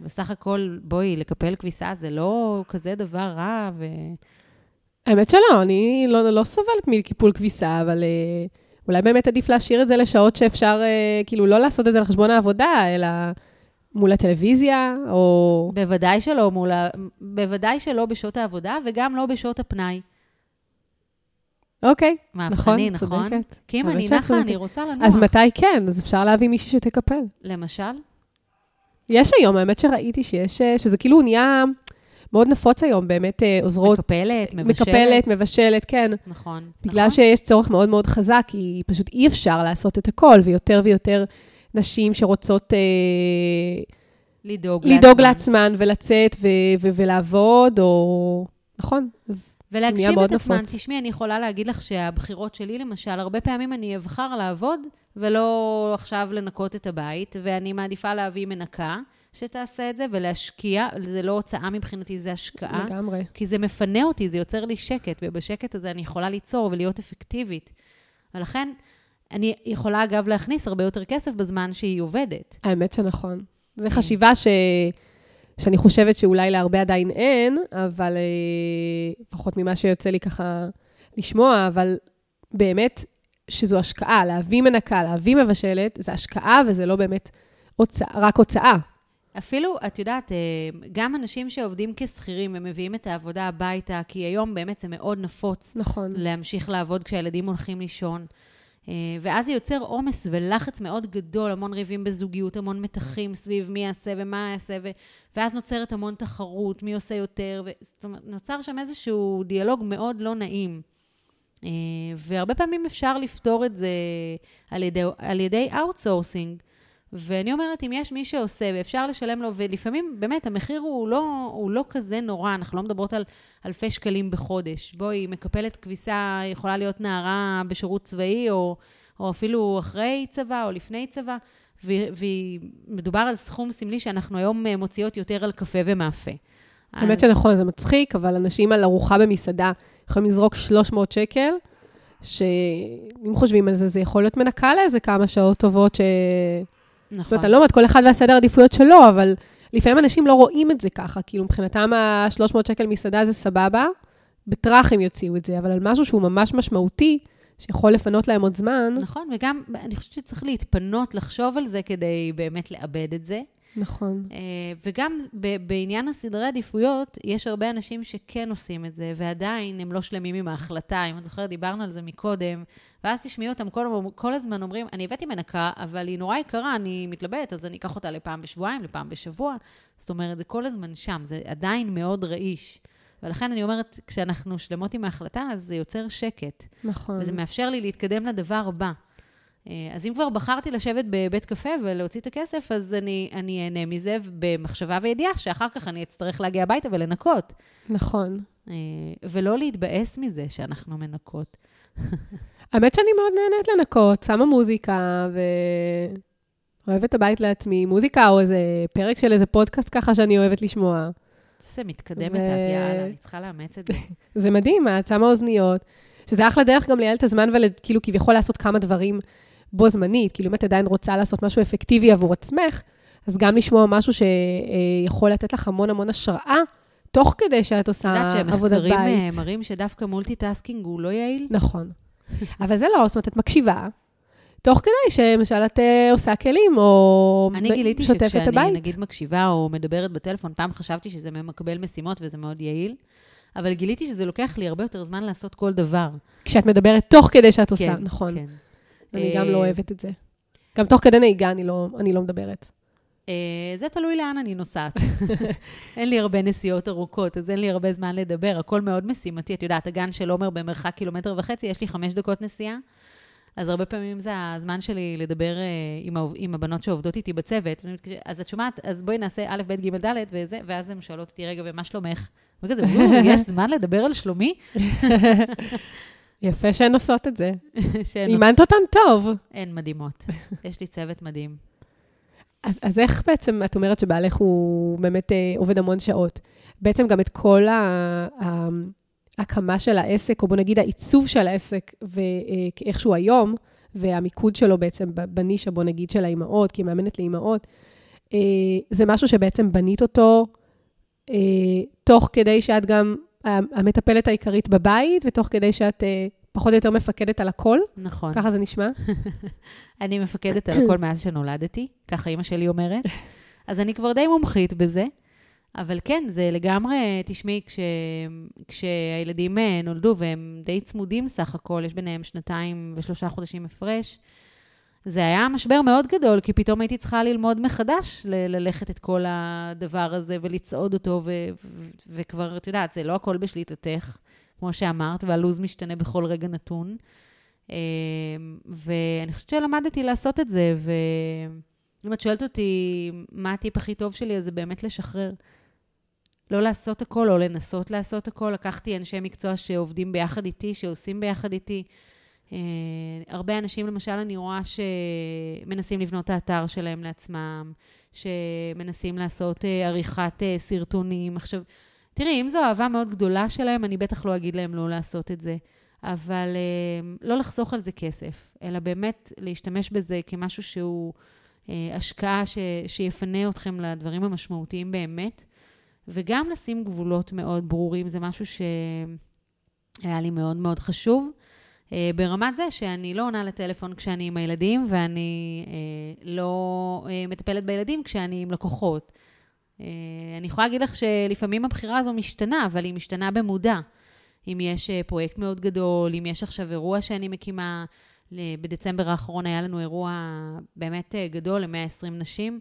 בסך הכל, בואי, לקפל כביסה זה לא כזה דבר רע, ו... האמת שלא, אני לא, לא סובלת מקיפול כביסה, אבל אה, אולי באמת עדיף להשאיר את זה לשעות שאפשר, כאילו, לא לעשות את זה על חשבון העבודה, אלא מול הטלוויזיה, או... בוודאי שלא מול ה... בוודאי שלא בשעות העבודה, וגם לא בשעות הפנאי. אוקיי, מהפכני, נכון, נכון? צודקת. כי אם אני נחה, צודקת. אני רוצה לנוח. אז מתי כן? אז אפשר להביא מישהי שתקפל. למשל? יש היום, האמת שראיתי שיש, אה, שזה כאילו נהיה מאוד נפוץ היום, באמת אה, עוזרות, מקפלת, מבשלת. מקפלת, מבשלת, כן. נכון. בגלל נכון. שיש צורך מאוד מאוד חזק, כי פשוט אי אפשר לעשות את הכל, ויותר ויותר נשים שרוצות אה, לדאוג לדאוג לעצמן. ולצאת ו- ו- ולעבוד, או... נכון, אז נהיה ולהגשים מאוד את עצמן. נפוץ. תשמעי, אני יכולה להגיד לך שהבחירות שלי, למשל, הרבה פעמים אני אבחר לעבוד, ולא עכשיו לנקות את הבית, ואני מעדיפה להביא מנקה שתעשה את זה, ולהשקיע. זה לא הוצאה מבחינתי, זה השקעה. לגמרי. כי זה מפנה אותי, זה יוצר לי שקט, ובשקט הזה אני יכולה ליצור ולהיות אפקטיבית. ולכן, אני יכולה, אגב, להכניס הרבה יותר כסף בזמן שהיא עובדת. האמת שנכון. זו כן. חשיבה ש... שאני חושבת שאולי להרבה עדיין אין, אבל אה, לפחות ממה שיוצא לי ככה לשמוע, אבל באמת שזו השקעה, להביא מנקה, להביא מבשלת, זה השקעה וזה לא באמת הוצאה, רק הוצאה. אפילו, את יודעת, אה, גם אנשים שעובדים כשכירים, הם מביאים את העבודה הביתה, כי היום באמת זה מאוד נפוץ נכון. להמשיך לעבוד כשהילדים הולכים לישון. אה, ואז זה יוצר עומס ולחץ מאוד גדול, המון ריבים בזוגיות, המון מתחים סביב מי יעשה ומה יעשה, ו... ואז נוצרת המון תחרות, מי עושה יותר, ו... זאת אומרת, נוצר שם איזשהו דיאלוג מאוד לא נעים. אה, והרבה פעמים אפשר לפתור את זה על ידי, על ידי outsourcing. ואני אומרת, אם יש מי שעושה ואפשר לשלם לו, ולפעמים באמת המחיר הוא לא, הוא לא כזה נורא, אנחנו לא מדברות על אלפי שקלים בחודש. בואי, מקפלת כביסה יכולה להיות נערה בשירות צבאי, או, או אפילו אחרי צבא או לפני צבא, ומדובר על סכום סמלי שאנחנו היום אה, מוציאות יותר על קפה ומאפה. האמת שנכון, זה מצחיק, אבל אנשים על ארוחה במסעדה יכולים לזרוק 300 שקל, שאם חושבים על זה, זה יכול להיות מנקה לאיזה כמה שעות טובות ש... נכון. זאת אומרת, אני לא אומרת כל אחד והסדר העדיפויות שלו, אבל לפעמים אנשים לא רואים את זה ככה. כאילו, מבחינתם ה-300 שקל מסעדה זה סבבה, בטראח הם יוציאו את זה, אבל על משהו שהוא ממש משמעותי, שיכול לפנות להם עוד זמן, נכון, וגם אני חושבת שצריך להתפנות, לחשוב על זה כדי באמת לאבד את זה. נכון. אה, וגם בעניין הסדרי עדיפויות, יש הרבה אנשים שכן עושים את זה, ועדיין הם לא שלמים עם ההחלטה. אם את זוכרת, דיברנו על זה מקודם, ואז תשמעי אותם כל, כל הזמן אומרים, אני הבאתי מנקה, אבל היא נורא יקרה, אני מתלבט, אז אני אקח אותה לפעם בשבועיים, לפעם בשבוע. זאת אומרת, זה כל הזמן שם, זה עדיין מאוד רעיש. ולכן אני אומרת, כשאנחנו שלמות עם ההחלטה, אז זה יוצר שקט. נכון. וזה מאפשר לי להתקדם לדבר הבא. אה, אז אם כבר בחרתי לשבת בבית קפה ולהוציא את הכסף, אז אני, אני אהנה מזה במחשבה וידיעה שאחר כך אני אצטרך להגיע הביתה ולנקות. נכון. אה, ולא להתבאס מזה שאנחנו מנקות. האמת שאני מאוד נהנית לנקות, שמה מוזיקה ו... אוהבת את הבית לעצמי, מוזיקה או איזה פרק של איזה פודקאסט ככה שאני אוהבת לשמוע. זה מתקדמת ו- את, יאללה, אני צריכה לאמץ את זה. זה מדהים, את שמה אוזניות, שזה אחלה דרך גם לייעל את הזמן וכאילו כביכול לעשות כמה דברים בו זמנית. כאילו אם את עדיין רוצה לעשות משהו אפקטיבי עבור עצמך, אז גם לשמוע משהו שיכול לתת לך המון המון השראה, תוך כדי שאת את עושה יודעת עבודת שמחקרים אה, בית. מראים שדווקא multitasking הוא לא יעיל? נכון. אבל זה לא, זאת אומרת, את מקשיבה, תוך כדי שלמשל את אה, עושה כלים, או אני ב- גיליתי שוטפת את שכשאני הבית. נגיד מקשיבה או מדברת בטלפון, פעם חשבתי שזה ממקבל משימות וזה מאוד יעיל, אבל גיליתי שזה לוקח לי הרבה יותר זמן לעשות כל דבר. כשאת מדברת תוך כדי שאת עושה, כן, נכון. כן. אני גם אה, לא אוהבת את זה. גם תוך כדי נהיגה אני לא, אני לא מדברת. אה, זה תלוי לאן אני נוסעת. אין לי הרבה נסיעות ארוכות, אז אין לי הרבה זמן לדבר. הכל מאוד משימתי. את יודעת, הגן של עומר במרחק קילומטר וחצי, יש לי חמש דקות נסיעה. אז הרבה פעמים זה הזמן שלי לדבר אה, עם, עם הבנות שעובדות איתי בצוות. אז את שומעת, אז בואי נעשה א', ב', ג', ד', וזה, ואז הן שואלות אותי, רגע, ומה שלומך? וכזה, "או, יש זמן לדבר על שלומי? יפה שהן עושות את זה. אימנת אותן טוב. הן מדהימות. יש לי צוות מדהים. אז, אז איך בעצם את אומרת שבעלך הוא באמת אה, עובד המון שעות? בעצם גם את כל ההקמה של העסק, או בוא נגיד העיצוב של העסק, ואיך שהוא היום, והמיקוד שלו בעצם בנישה, בוא נגיד, של האימהות, כי היא מאמנת לאימהות, אה, זה משהו שבעצם בנית אותו אה, תוך כדי שאת גם המטפלת העיקרית בבית, ותוך כדי שאת אה, פחות או יותר מפקדת על הכל? נכון. ככה זה נשמע? אני מפקדת על הכל מאז שנולדתי, ככה אימא שלי אומרת. אז אני כבר די מומחית בזה. אבל כן, זה לגמרי, תשמעי, כש, כשהילדים אה, נולדו, והם די צמודים סך הכל, יש ביניהם שנתיים ושלושה חודשים הפרש, זה היה משבר מאוד גדול, כי פתאום הייתי צריכה ללמוד מחדש ל- ללכת את כל הדבר הזה ולצעוד אותו, ו- ו- וכבר, את יודעת, זה לא הכל בשליטתך, כמו שאמרת, והלו"ז משתנה בכל רגע נתון. אה, ואני חושבת שלמדתי לעשות את זה, ואם את שואלת אותי מה הטיפ הכי טוב שלי, אז זה באמת לשחרר. לא לעשות הכל, או לנסות לעשות הכל. לקחתי אנשי מקצוע שעובדים ביחד איתי, שעושים ביחד איתי. אה, הרבה אנשים, למשל, אני רואה שמנסים לבנות את האתר שלהם לעצמם, שמנסים לעשות אה, עריכת אה, סרטונים. עכשיו, תראי, אם זו אהבה מאוד גדולה שלהם, אני בטח לא אגיד להם לא לעשות את זה. אבל אה, לא לחסוך על זה כסף, אלא באמת להשתמש בזה כמשהו שהוא אה, השקעה ש, שיפנה אתכם לדברים המשמעותיים באמת, וגם לשים גבולות מאוד ברורים, זה משהו שהיה לי מאוד מאוד חשוב. אה, ברמת זה שאני לא עונה לטלפון כשאני עם הילדים, ואני אה, לא אה, מטפלת בילדים כשאני עם לקוחות. אה, אני יכולה להגיד לך שלפעמים הבחירה הזו משתנה, אבל היא משתנה במודע. אם יש אה, פרויקט מאוד גדול, אם יש עכשיו אירוע שאני מקימה, בדצמבר האחרון היה לנו אירוע באמת אה, גדול ל-120 נשים,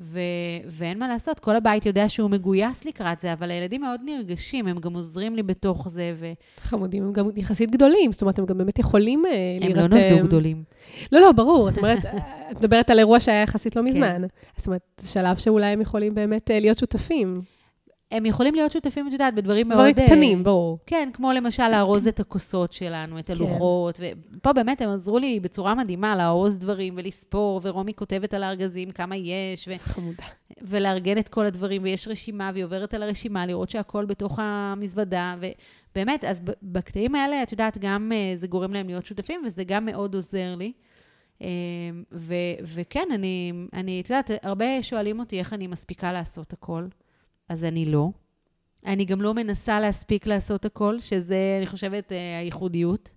ו- ואין מה לעשות, כל הבית יודע שהוא מגויס לקראת זה, אבל הילדים מאוד נרגשים, הם גם עוזרים לי בתוך זה, והם חמודים, הם גם יחסית גדולים, זאת אומרת, הם גם באמת יכולים אה, להירתם. לא נולדו גדולים. לא, לא, ברור. את אומרת, את מדברת על אירוע שהיה יחסית כן. לא מזמן. זאת אומרת, זה שלב שאולי הם יכולים באמת אה, להיות שותפים. הם יכולים להיות שותפים, את יודעת, בדברים מאוד... דברים אה, קטנים, ברור. כן, כמו למשל לארוז את הכוסות שלנו, את הלוחות, ופה באמת הם עזרו לי בצורה מדהימה לארוז דברים ולספור, ורומי כותבת על הארגזים כמה יש, ו- חמודה. ולארגן את כל הדברים, ויש רשימה, והיא עוברת על הרשימה, לראות שהכל בתוך המזוודה, ובאמת, אז בקטעים האלה, את יודעת, גם אה, זה גורם להם להיות שותפים, וזה גם מאוד עוזר לי. אה, ו- וכן, אני, אני, את יודעת, הרבה שואלים אותי איך אני מספיקה לעשות הכל, אז אני לא. אני גם לא מנסה להספיק לעשות הכל, שזה, אני חושבת, אה, הייחודיות.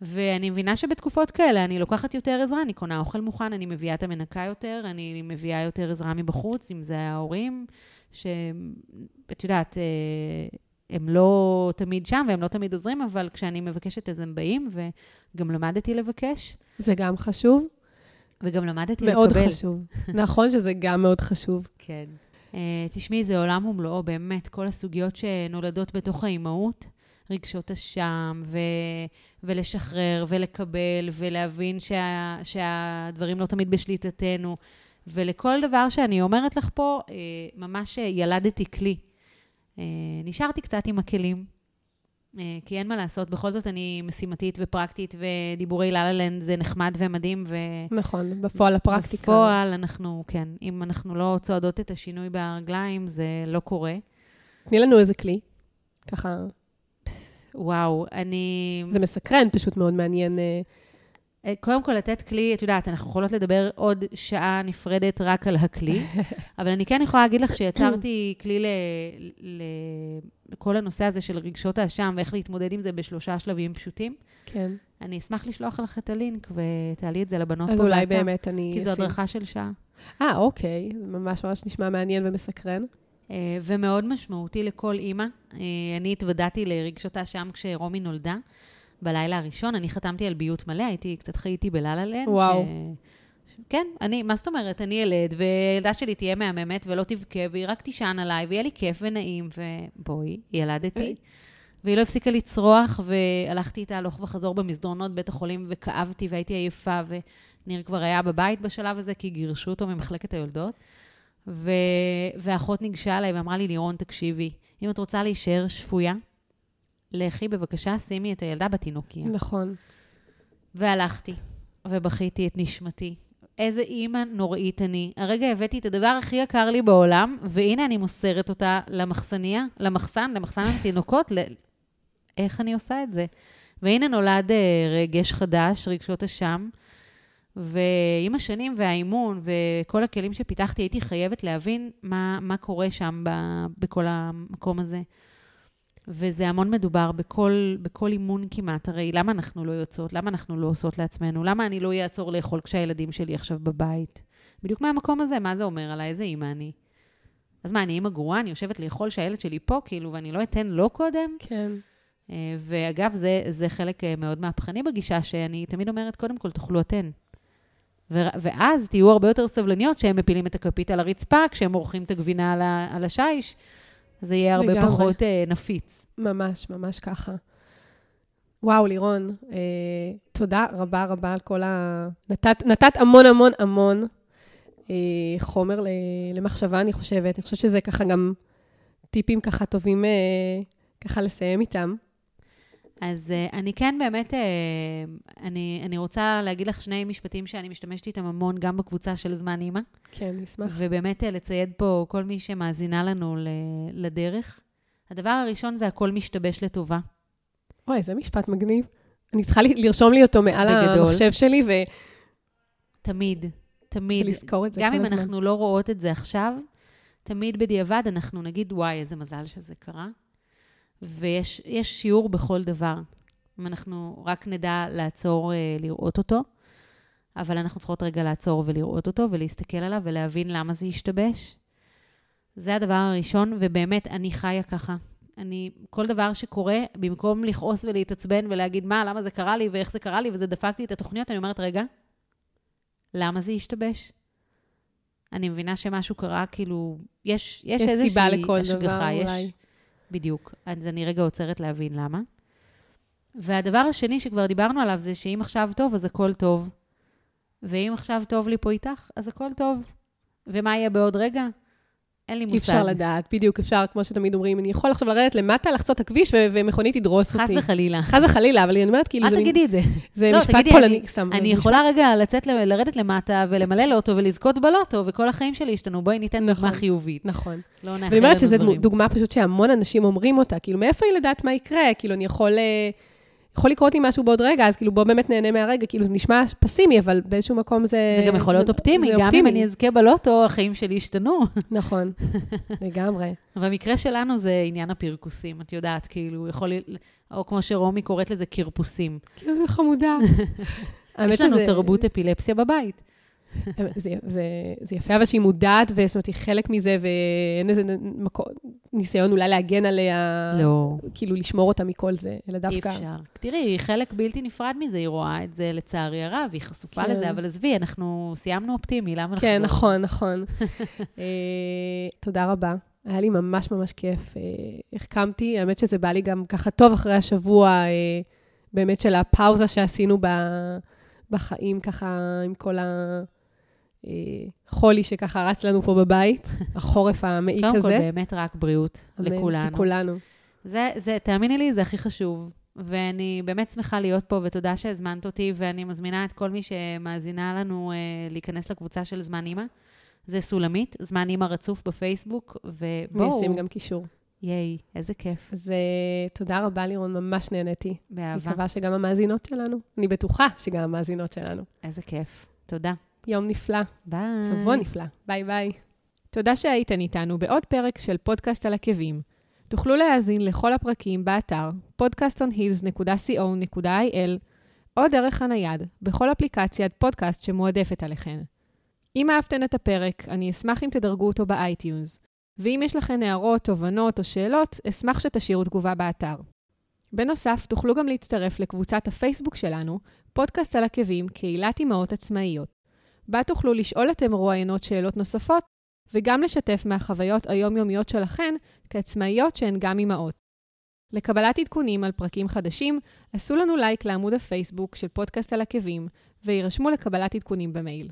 ואני מבינה שבתקופות כאלה אני לוקחת יותר עזרה, אני קונה אוכל מוכן, אני מביאה את המנקה יותר, אני מביאה יותר עזרה מבחוץ, אם זה ההורים, שאת יודעת, אה, הם לא תמיד שם והם לא תמיד עוזרים, אבל כשאני מבקשת אז הם באים, וגם למדתי לבקש. זה גם חשוב. וגם למדתי מאוד לקבל. מאוד חשוב. נכון שזה גם מאוד חשוב. כן. Uh, תשמעי, זה עולם ומלואו, באמת, כל הסוגיות שנולדות בתוך האימהות, רגשות אשם, ו... ולשחרר, ולקבל, ולהבין שה... שהדברים לא תמיד בשליטתנו. ולכל דבר שאני אומרת לך פה, uh, ממש ילדתי כלי. Uh, נשארתי קצת עם הכלים, אה, כי אין מה לעשות, בכל זאת אני משימתית ופרקטית, ודיבורי לה לנד זה נחמד ומדהים, ו... נכון, בפועל הפרקטיקה. בפועל אנחנו, כן, אם אנחנו לא צועדות את השינוי ברגליים, זה לא קורה. תני לנו איזה כלי, ככה. וואו, אני... זה מסקרן, פשוט מאוד מעניין. אה, קודם כל, לתת כלי, את יודעת, אנחנו יכולות לדבר עוד שעה נפרדת רק על הכלי, אבל אני כן יכולה להגיד לך שיצרתי כלי ל... ל... לכל הנושא הזה של רגשות האשם ואיך להתמודד עם זה בשלושה שלבים פשוטים. כן. אני אשמח לשלוח לך את הלינק ותעלי את זה לבנות פה אז אולי באמת אני... כי זו הדרכה של שעה. אה, אוקיי. זה ממש ממש נשמע מעניין ומסקרן. אה, ומאוד משמעותי לכל אימא. אה, אני התוודעתי לרגשות האשם כשרומי נולדה. בלילה הראשון, אני חתמתי על ביות מלא, הייתי, קצת חייתי בלה לנד. וואו. ש... כן, אני, מה זאת אומרת? אני ילד, וילדה שלי תהיה מהממת ולא תבכה, והיא רק תישן עליי, ויהיה לי כיף ונעים, ובואי, ילדתי. והיא לא הפסיקה לצרוח, והלכתי איתה הלוך וחזור במסדרונות בית החולים, וכאבתי, והייתי עייפה, וניר כבר היה בבית בשלב הזה, כי גירשו אותו ממחלקת היולדות. ו... ואחות ניגשה אליי ואמרה לי, לירון, תקשיבי, אם את רוצה להישאר שפויה, לכי בבקשה, שימי את הילדה בתינוקיה. נכון. והלכתי, ובכיתי את נשמתי. איזה אימא נוראית אני. הרגע הבאתי את הדבר הכי יקר לי בעולם, והנה אני מוסרת אותה למחסניה, למחסן, למחסן התינוקות. ל... איך אני עושה את זה? והנה נולד uh, רגש חדש, רגשות אשם. ועם השנים והאימון וכל הכלים שפיתחתי, הייתי חייבת להבין מה, מה קורה שם ב, בכל המקום הזה. וזה המון מדובר בכל, בכל אימון כמעט. הרי למה אנחנו לא יוצאות? למה אנחנו לא עושות לעצמנו? למה אני לא אעצור לאכול כשהילדים שלי עכשיו בבית? בדיוק מהמקום הזה, מה זה אומר עליי? איזה אימא אני? אז מה, אני אימא גרועה? אני יושבת לאכול כשהילד שלי פה, כאילו, ואני לא אתן לו קודם? כן. אה, ואגב, זה, זה חלק אה, מאוד מהפכני בגישה, שאני תמיד אומרת, קודם כל, תאכלו אתן. ו- ואז תהיו הרבה יותר סבלניות שהם מפילים את הכפית על הרצפה, כשהם עורכים את הגבינה על, ה- על השיש. זה יהיה הרבה לגמרי. פחות אה, נפיץ. ממש, ממש ככה. וואו, לירון, אה, תודה רבה רבה על כל ה... נתת, נתת המון המון המון אה, חומר ל, למחשבה, אני חושבת. אני חושבת שזה ככה גם טיפים ככה טובים אה, ככה לסיים איתם. אז uh, אני כן באמת, uh, אני, אני רוצה להגיד לך שני משפטים שאני משתמשת איתם המון, גם בקבוצה של זמן אימא. כן, נשמח. ובאמת uh, לצייד פה כל מי שמאזינה לנו לדרך. הדבר הראשון זה הכל משתבש לטובה. אוי, זה משפט מגניב. אני צריכה לרשום לי אותו מעל בגדול. המחשב שלי ו... תמיד, תמיד. ולזכור את זה גם כל אם הזמן. אנחנו לא רואות את זה עכשיו, תמיד בדיעבד אנחנו נגיד, וואי, איזה מזל שזה קרה. ויש יש שיעור בכל דבר. אם אנחנו רק נדע לעצור אה, לראות אותו, אבל אנחנו צריכות רגע לעצור ולראות אותו ולהסתכל עליו ולהבין למה זה השתבש. זה הדבר הראשון, ובאמת, אני חיה ככה. אני, כל דבר שקורה, במקום לכעוס ולהתעצבן ולהגיד, מה, למה זה קרה לי ואיך זה קרה לי וזה דפק לי את התוכניות, אני אומרת, רגע, למה זה השתבש? אני מבינה שמשהו קרה, כאילו, יש, יש, יש איזושהי השגחה, דבר, יש, אולי. בדיוק. אז אני רגע עוצרת להבין למה. והדבר השני שכבר דיברנו עליו זה שאם עכשיו טוב, אז הכל טוב. ואם עכשיו טוב לי פה איתך, אז הכל טוב. ומה יהיה בעוד רגע? אין לי אי מושג. אפשר לדעת, בדיוק, אפשר, כמו שתמיד אומרים, אני יכול עכשיו לרדת למטה, לחצות את הכביש ו- ומכונית תדרוס חס אותי. וחלילה. חס וחלילה, אבל אני אומרת, כאילו, אל זה מין- תגידי את זה. זה לא, משפט פולני, אני- סתם. אני יכולה רגע לצאת, לרדת למטה ולמלא לוטו ולזכות בלוטו, וכל החיים שלי השתנו. בואי ניתן דוגמה נכון. חיובית. נכון. לא נאחל ואני אומרת שזו. דוגמה פשוט שהמון אנשים אומרים אותה, כאילו, מאיפה היא לדעת מה יקרה? כאילו, אני יכול... יכול לקרות לי משהו בעוד רגע, אז כאילו בוא באמת נהנה מהרגע, כאילו זה נשמע פסימי, אבל באיזשהו מקום זה... זה גם יכול להיות אופטימי, גם אופטימי. אם אני אזכה בלוטו, החיים שלי ישתנו. נכון, לגמרי. במקרה שלנו זה עניין הפרכוסים, את יודעת, כאילו, יכול או כמו שרומי קוראת לזה, קרפוסים. כאילו, זה חמודה. יש לנו תרבות אפילפסיה בבית. זה, זה, זה יפה, אבל שהיא מודעת, וזאת אומרת, היא חלק מזה, ואין איזה מקו, ניסיון אולי להגן עליה, לא. כאילו לשמור אותה מכל זה, אלא אי דווקא... אפשר. תראי, היא חלק בלתי נפרד מזה, היא רואה את זה לצערי הרב, היא חשופה כן. לזה, אבל עזבי, אנחנו סיימנו אופטימי, למה לחזור? כן, נכון, נכון. אה, תודה רבה. היה לי ממש ממש כיף. אה, החכמתי, האמת שזה בא לי גם ככה טוב אחרי השבוע, אה, באמת של הפאוזה שעשינו ב- בחיים, ככה עם כל החולי שככה רץ לנו פה בבית, החורף המעיק קודם כל, הזה. באמת רק בריאות לכולנו. לכולנו. זה, זה, תאמיני לי, זה הכי חשוב. ואני באמת שמחה להיות פה, ותודה שהזמנת אותי, ואני מזמינה את כל מי שמאזינה לנו אה, להיכנס לקבוצה של זמן אימא. זה סולמית, זמן אימא רצוף בפייסבוק, ובואו, ואשים גם קישור. ייי, איזה כיף, אז אה, תודה רבה, לירון, ממש נהניתי. באהבה, מקווה שגם המאזינות שלנו, אני בטוחה שגם המאזינות שלנו. איזה כיף. תודה. יום נפלא. ביי. שבוע נפלא. ביי ביי. תודה שהייתן איתנו בעוד פרק של פודקאסט על עקבים. תוכלו להאזין לכל הפרקים באתר podcastonheels.co.il או דרך הנייד, בכל אפליקציית פודקאסט שמועדפת עליכן. אם אהבתן את הפרק, אני אשמח אם תדרגו אותו ב iTunes. ואם יש לכן הערות, תובנות או שאלות, אשמח שתשאירו תגובה באתר. בנוסף, תוכלו גם להצטרף לקבוצת הפייסבוק שלנו, פודקאסט על עקבים, קהילת אמהות עצמאיות. בה תוכלו לשאול את המרואיינות שאלות נוספות, וגם לשתף מהחוויות היומיומיות שלכן כעצמאיות שהן גם אמהות. לקבלת עדכונים על פרקים חדשים, עשו לנו לייק לעמוד הפייסבוק של פודקאסט על עקבים, ויירשמו לקבלת עדכונים במייל.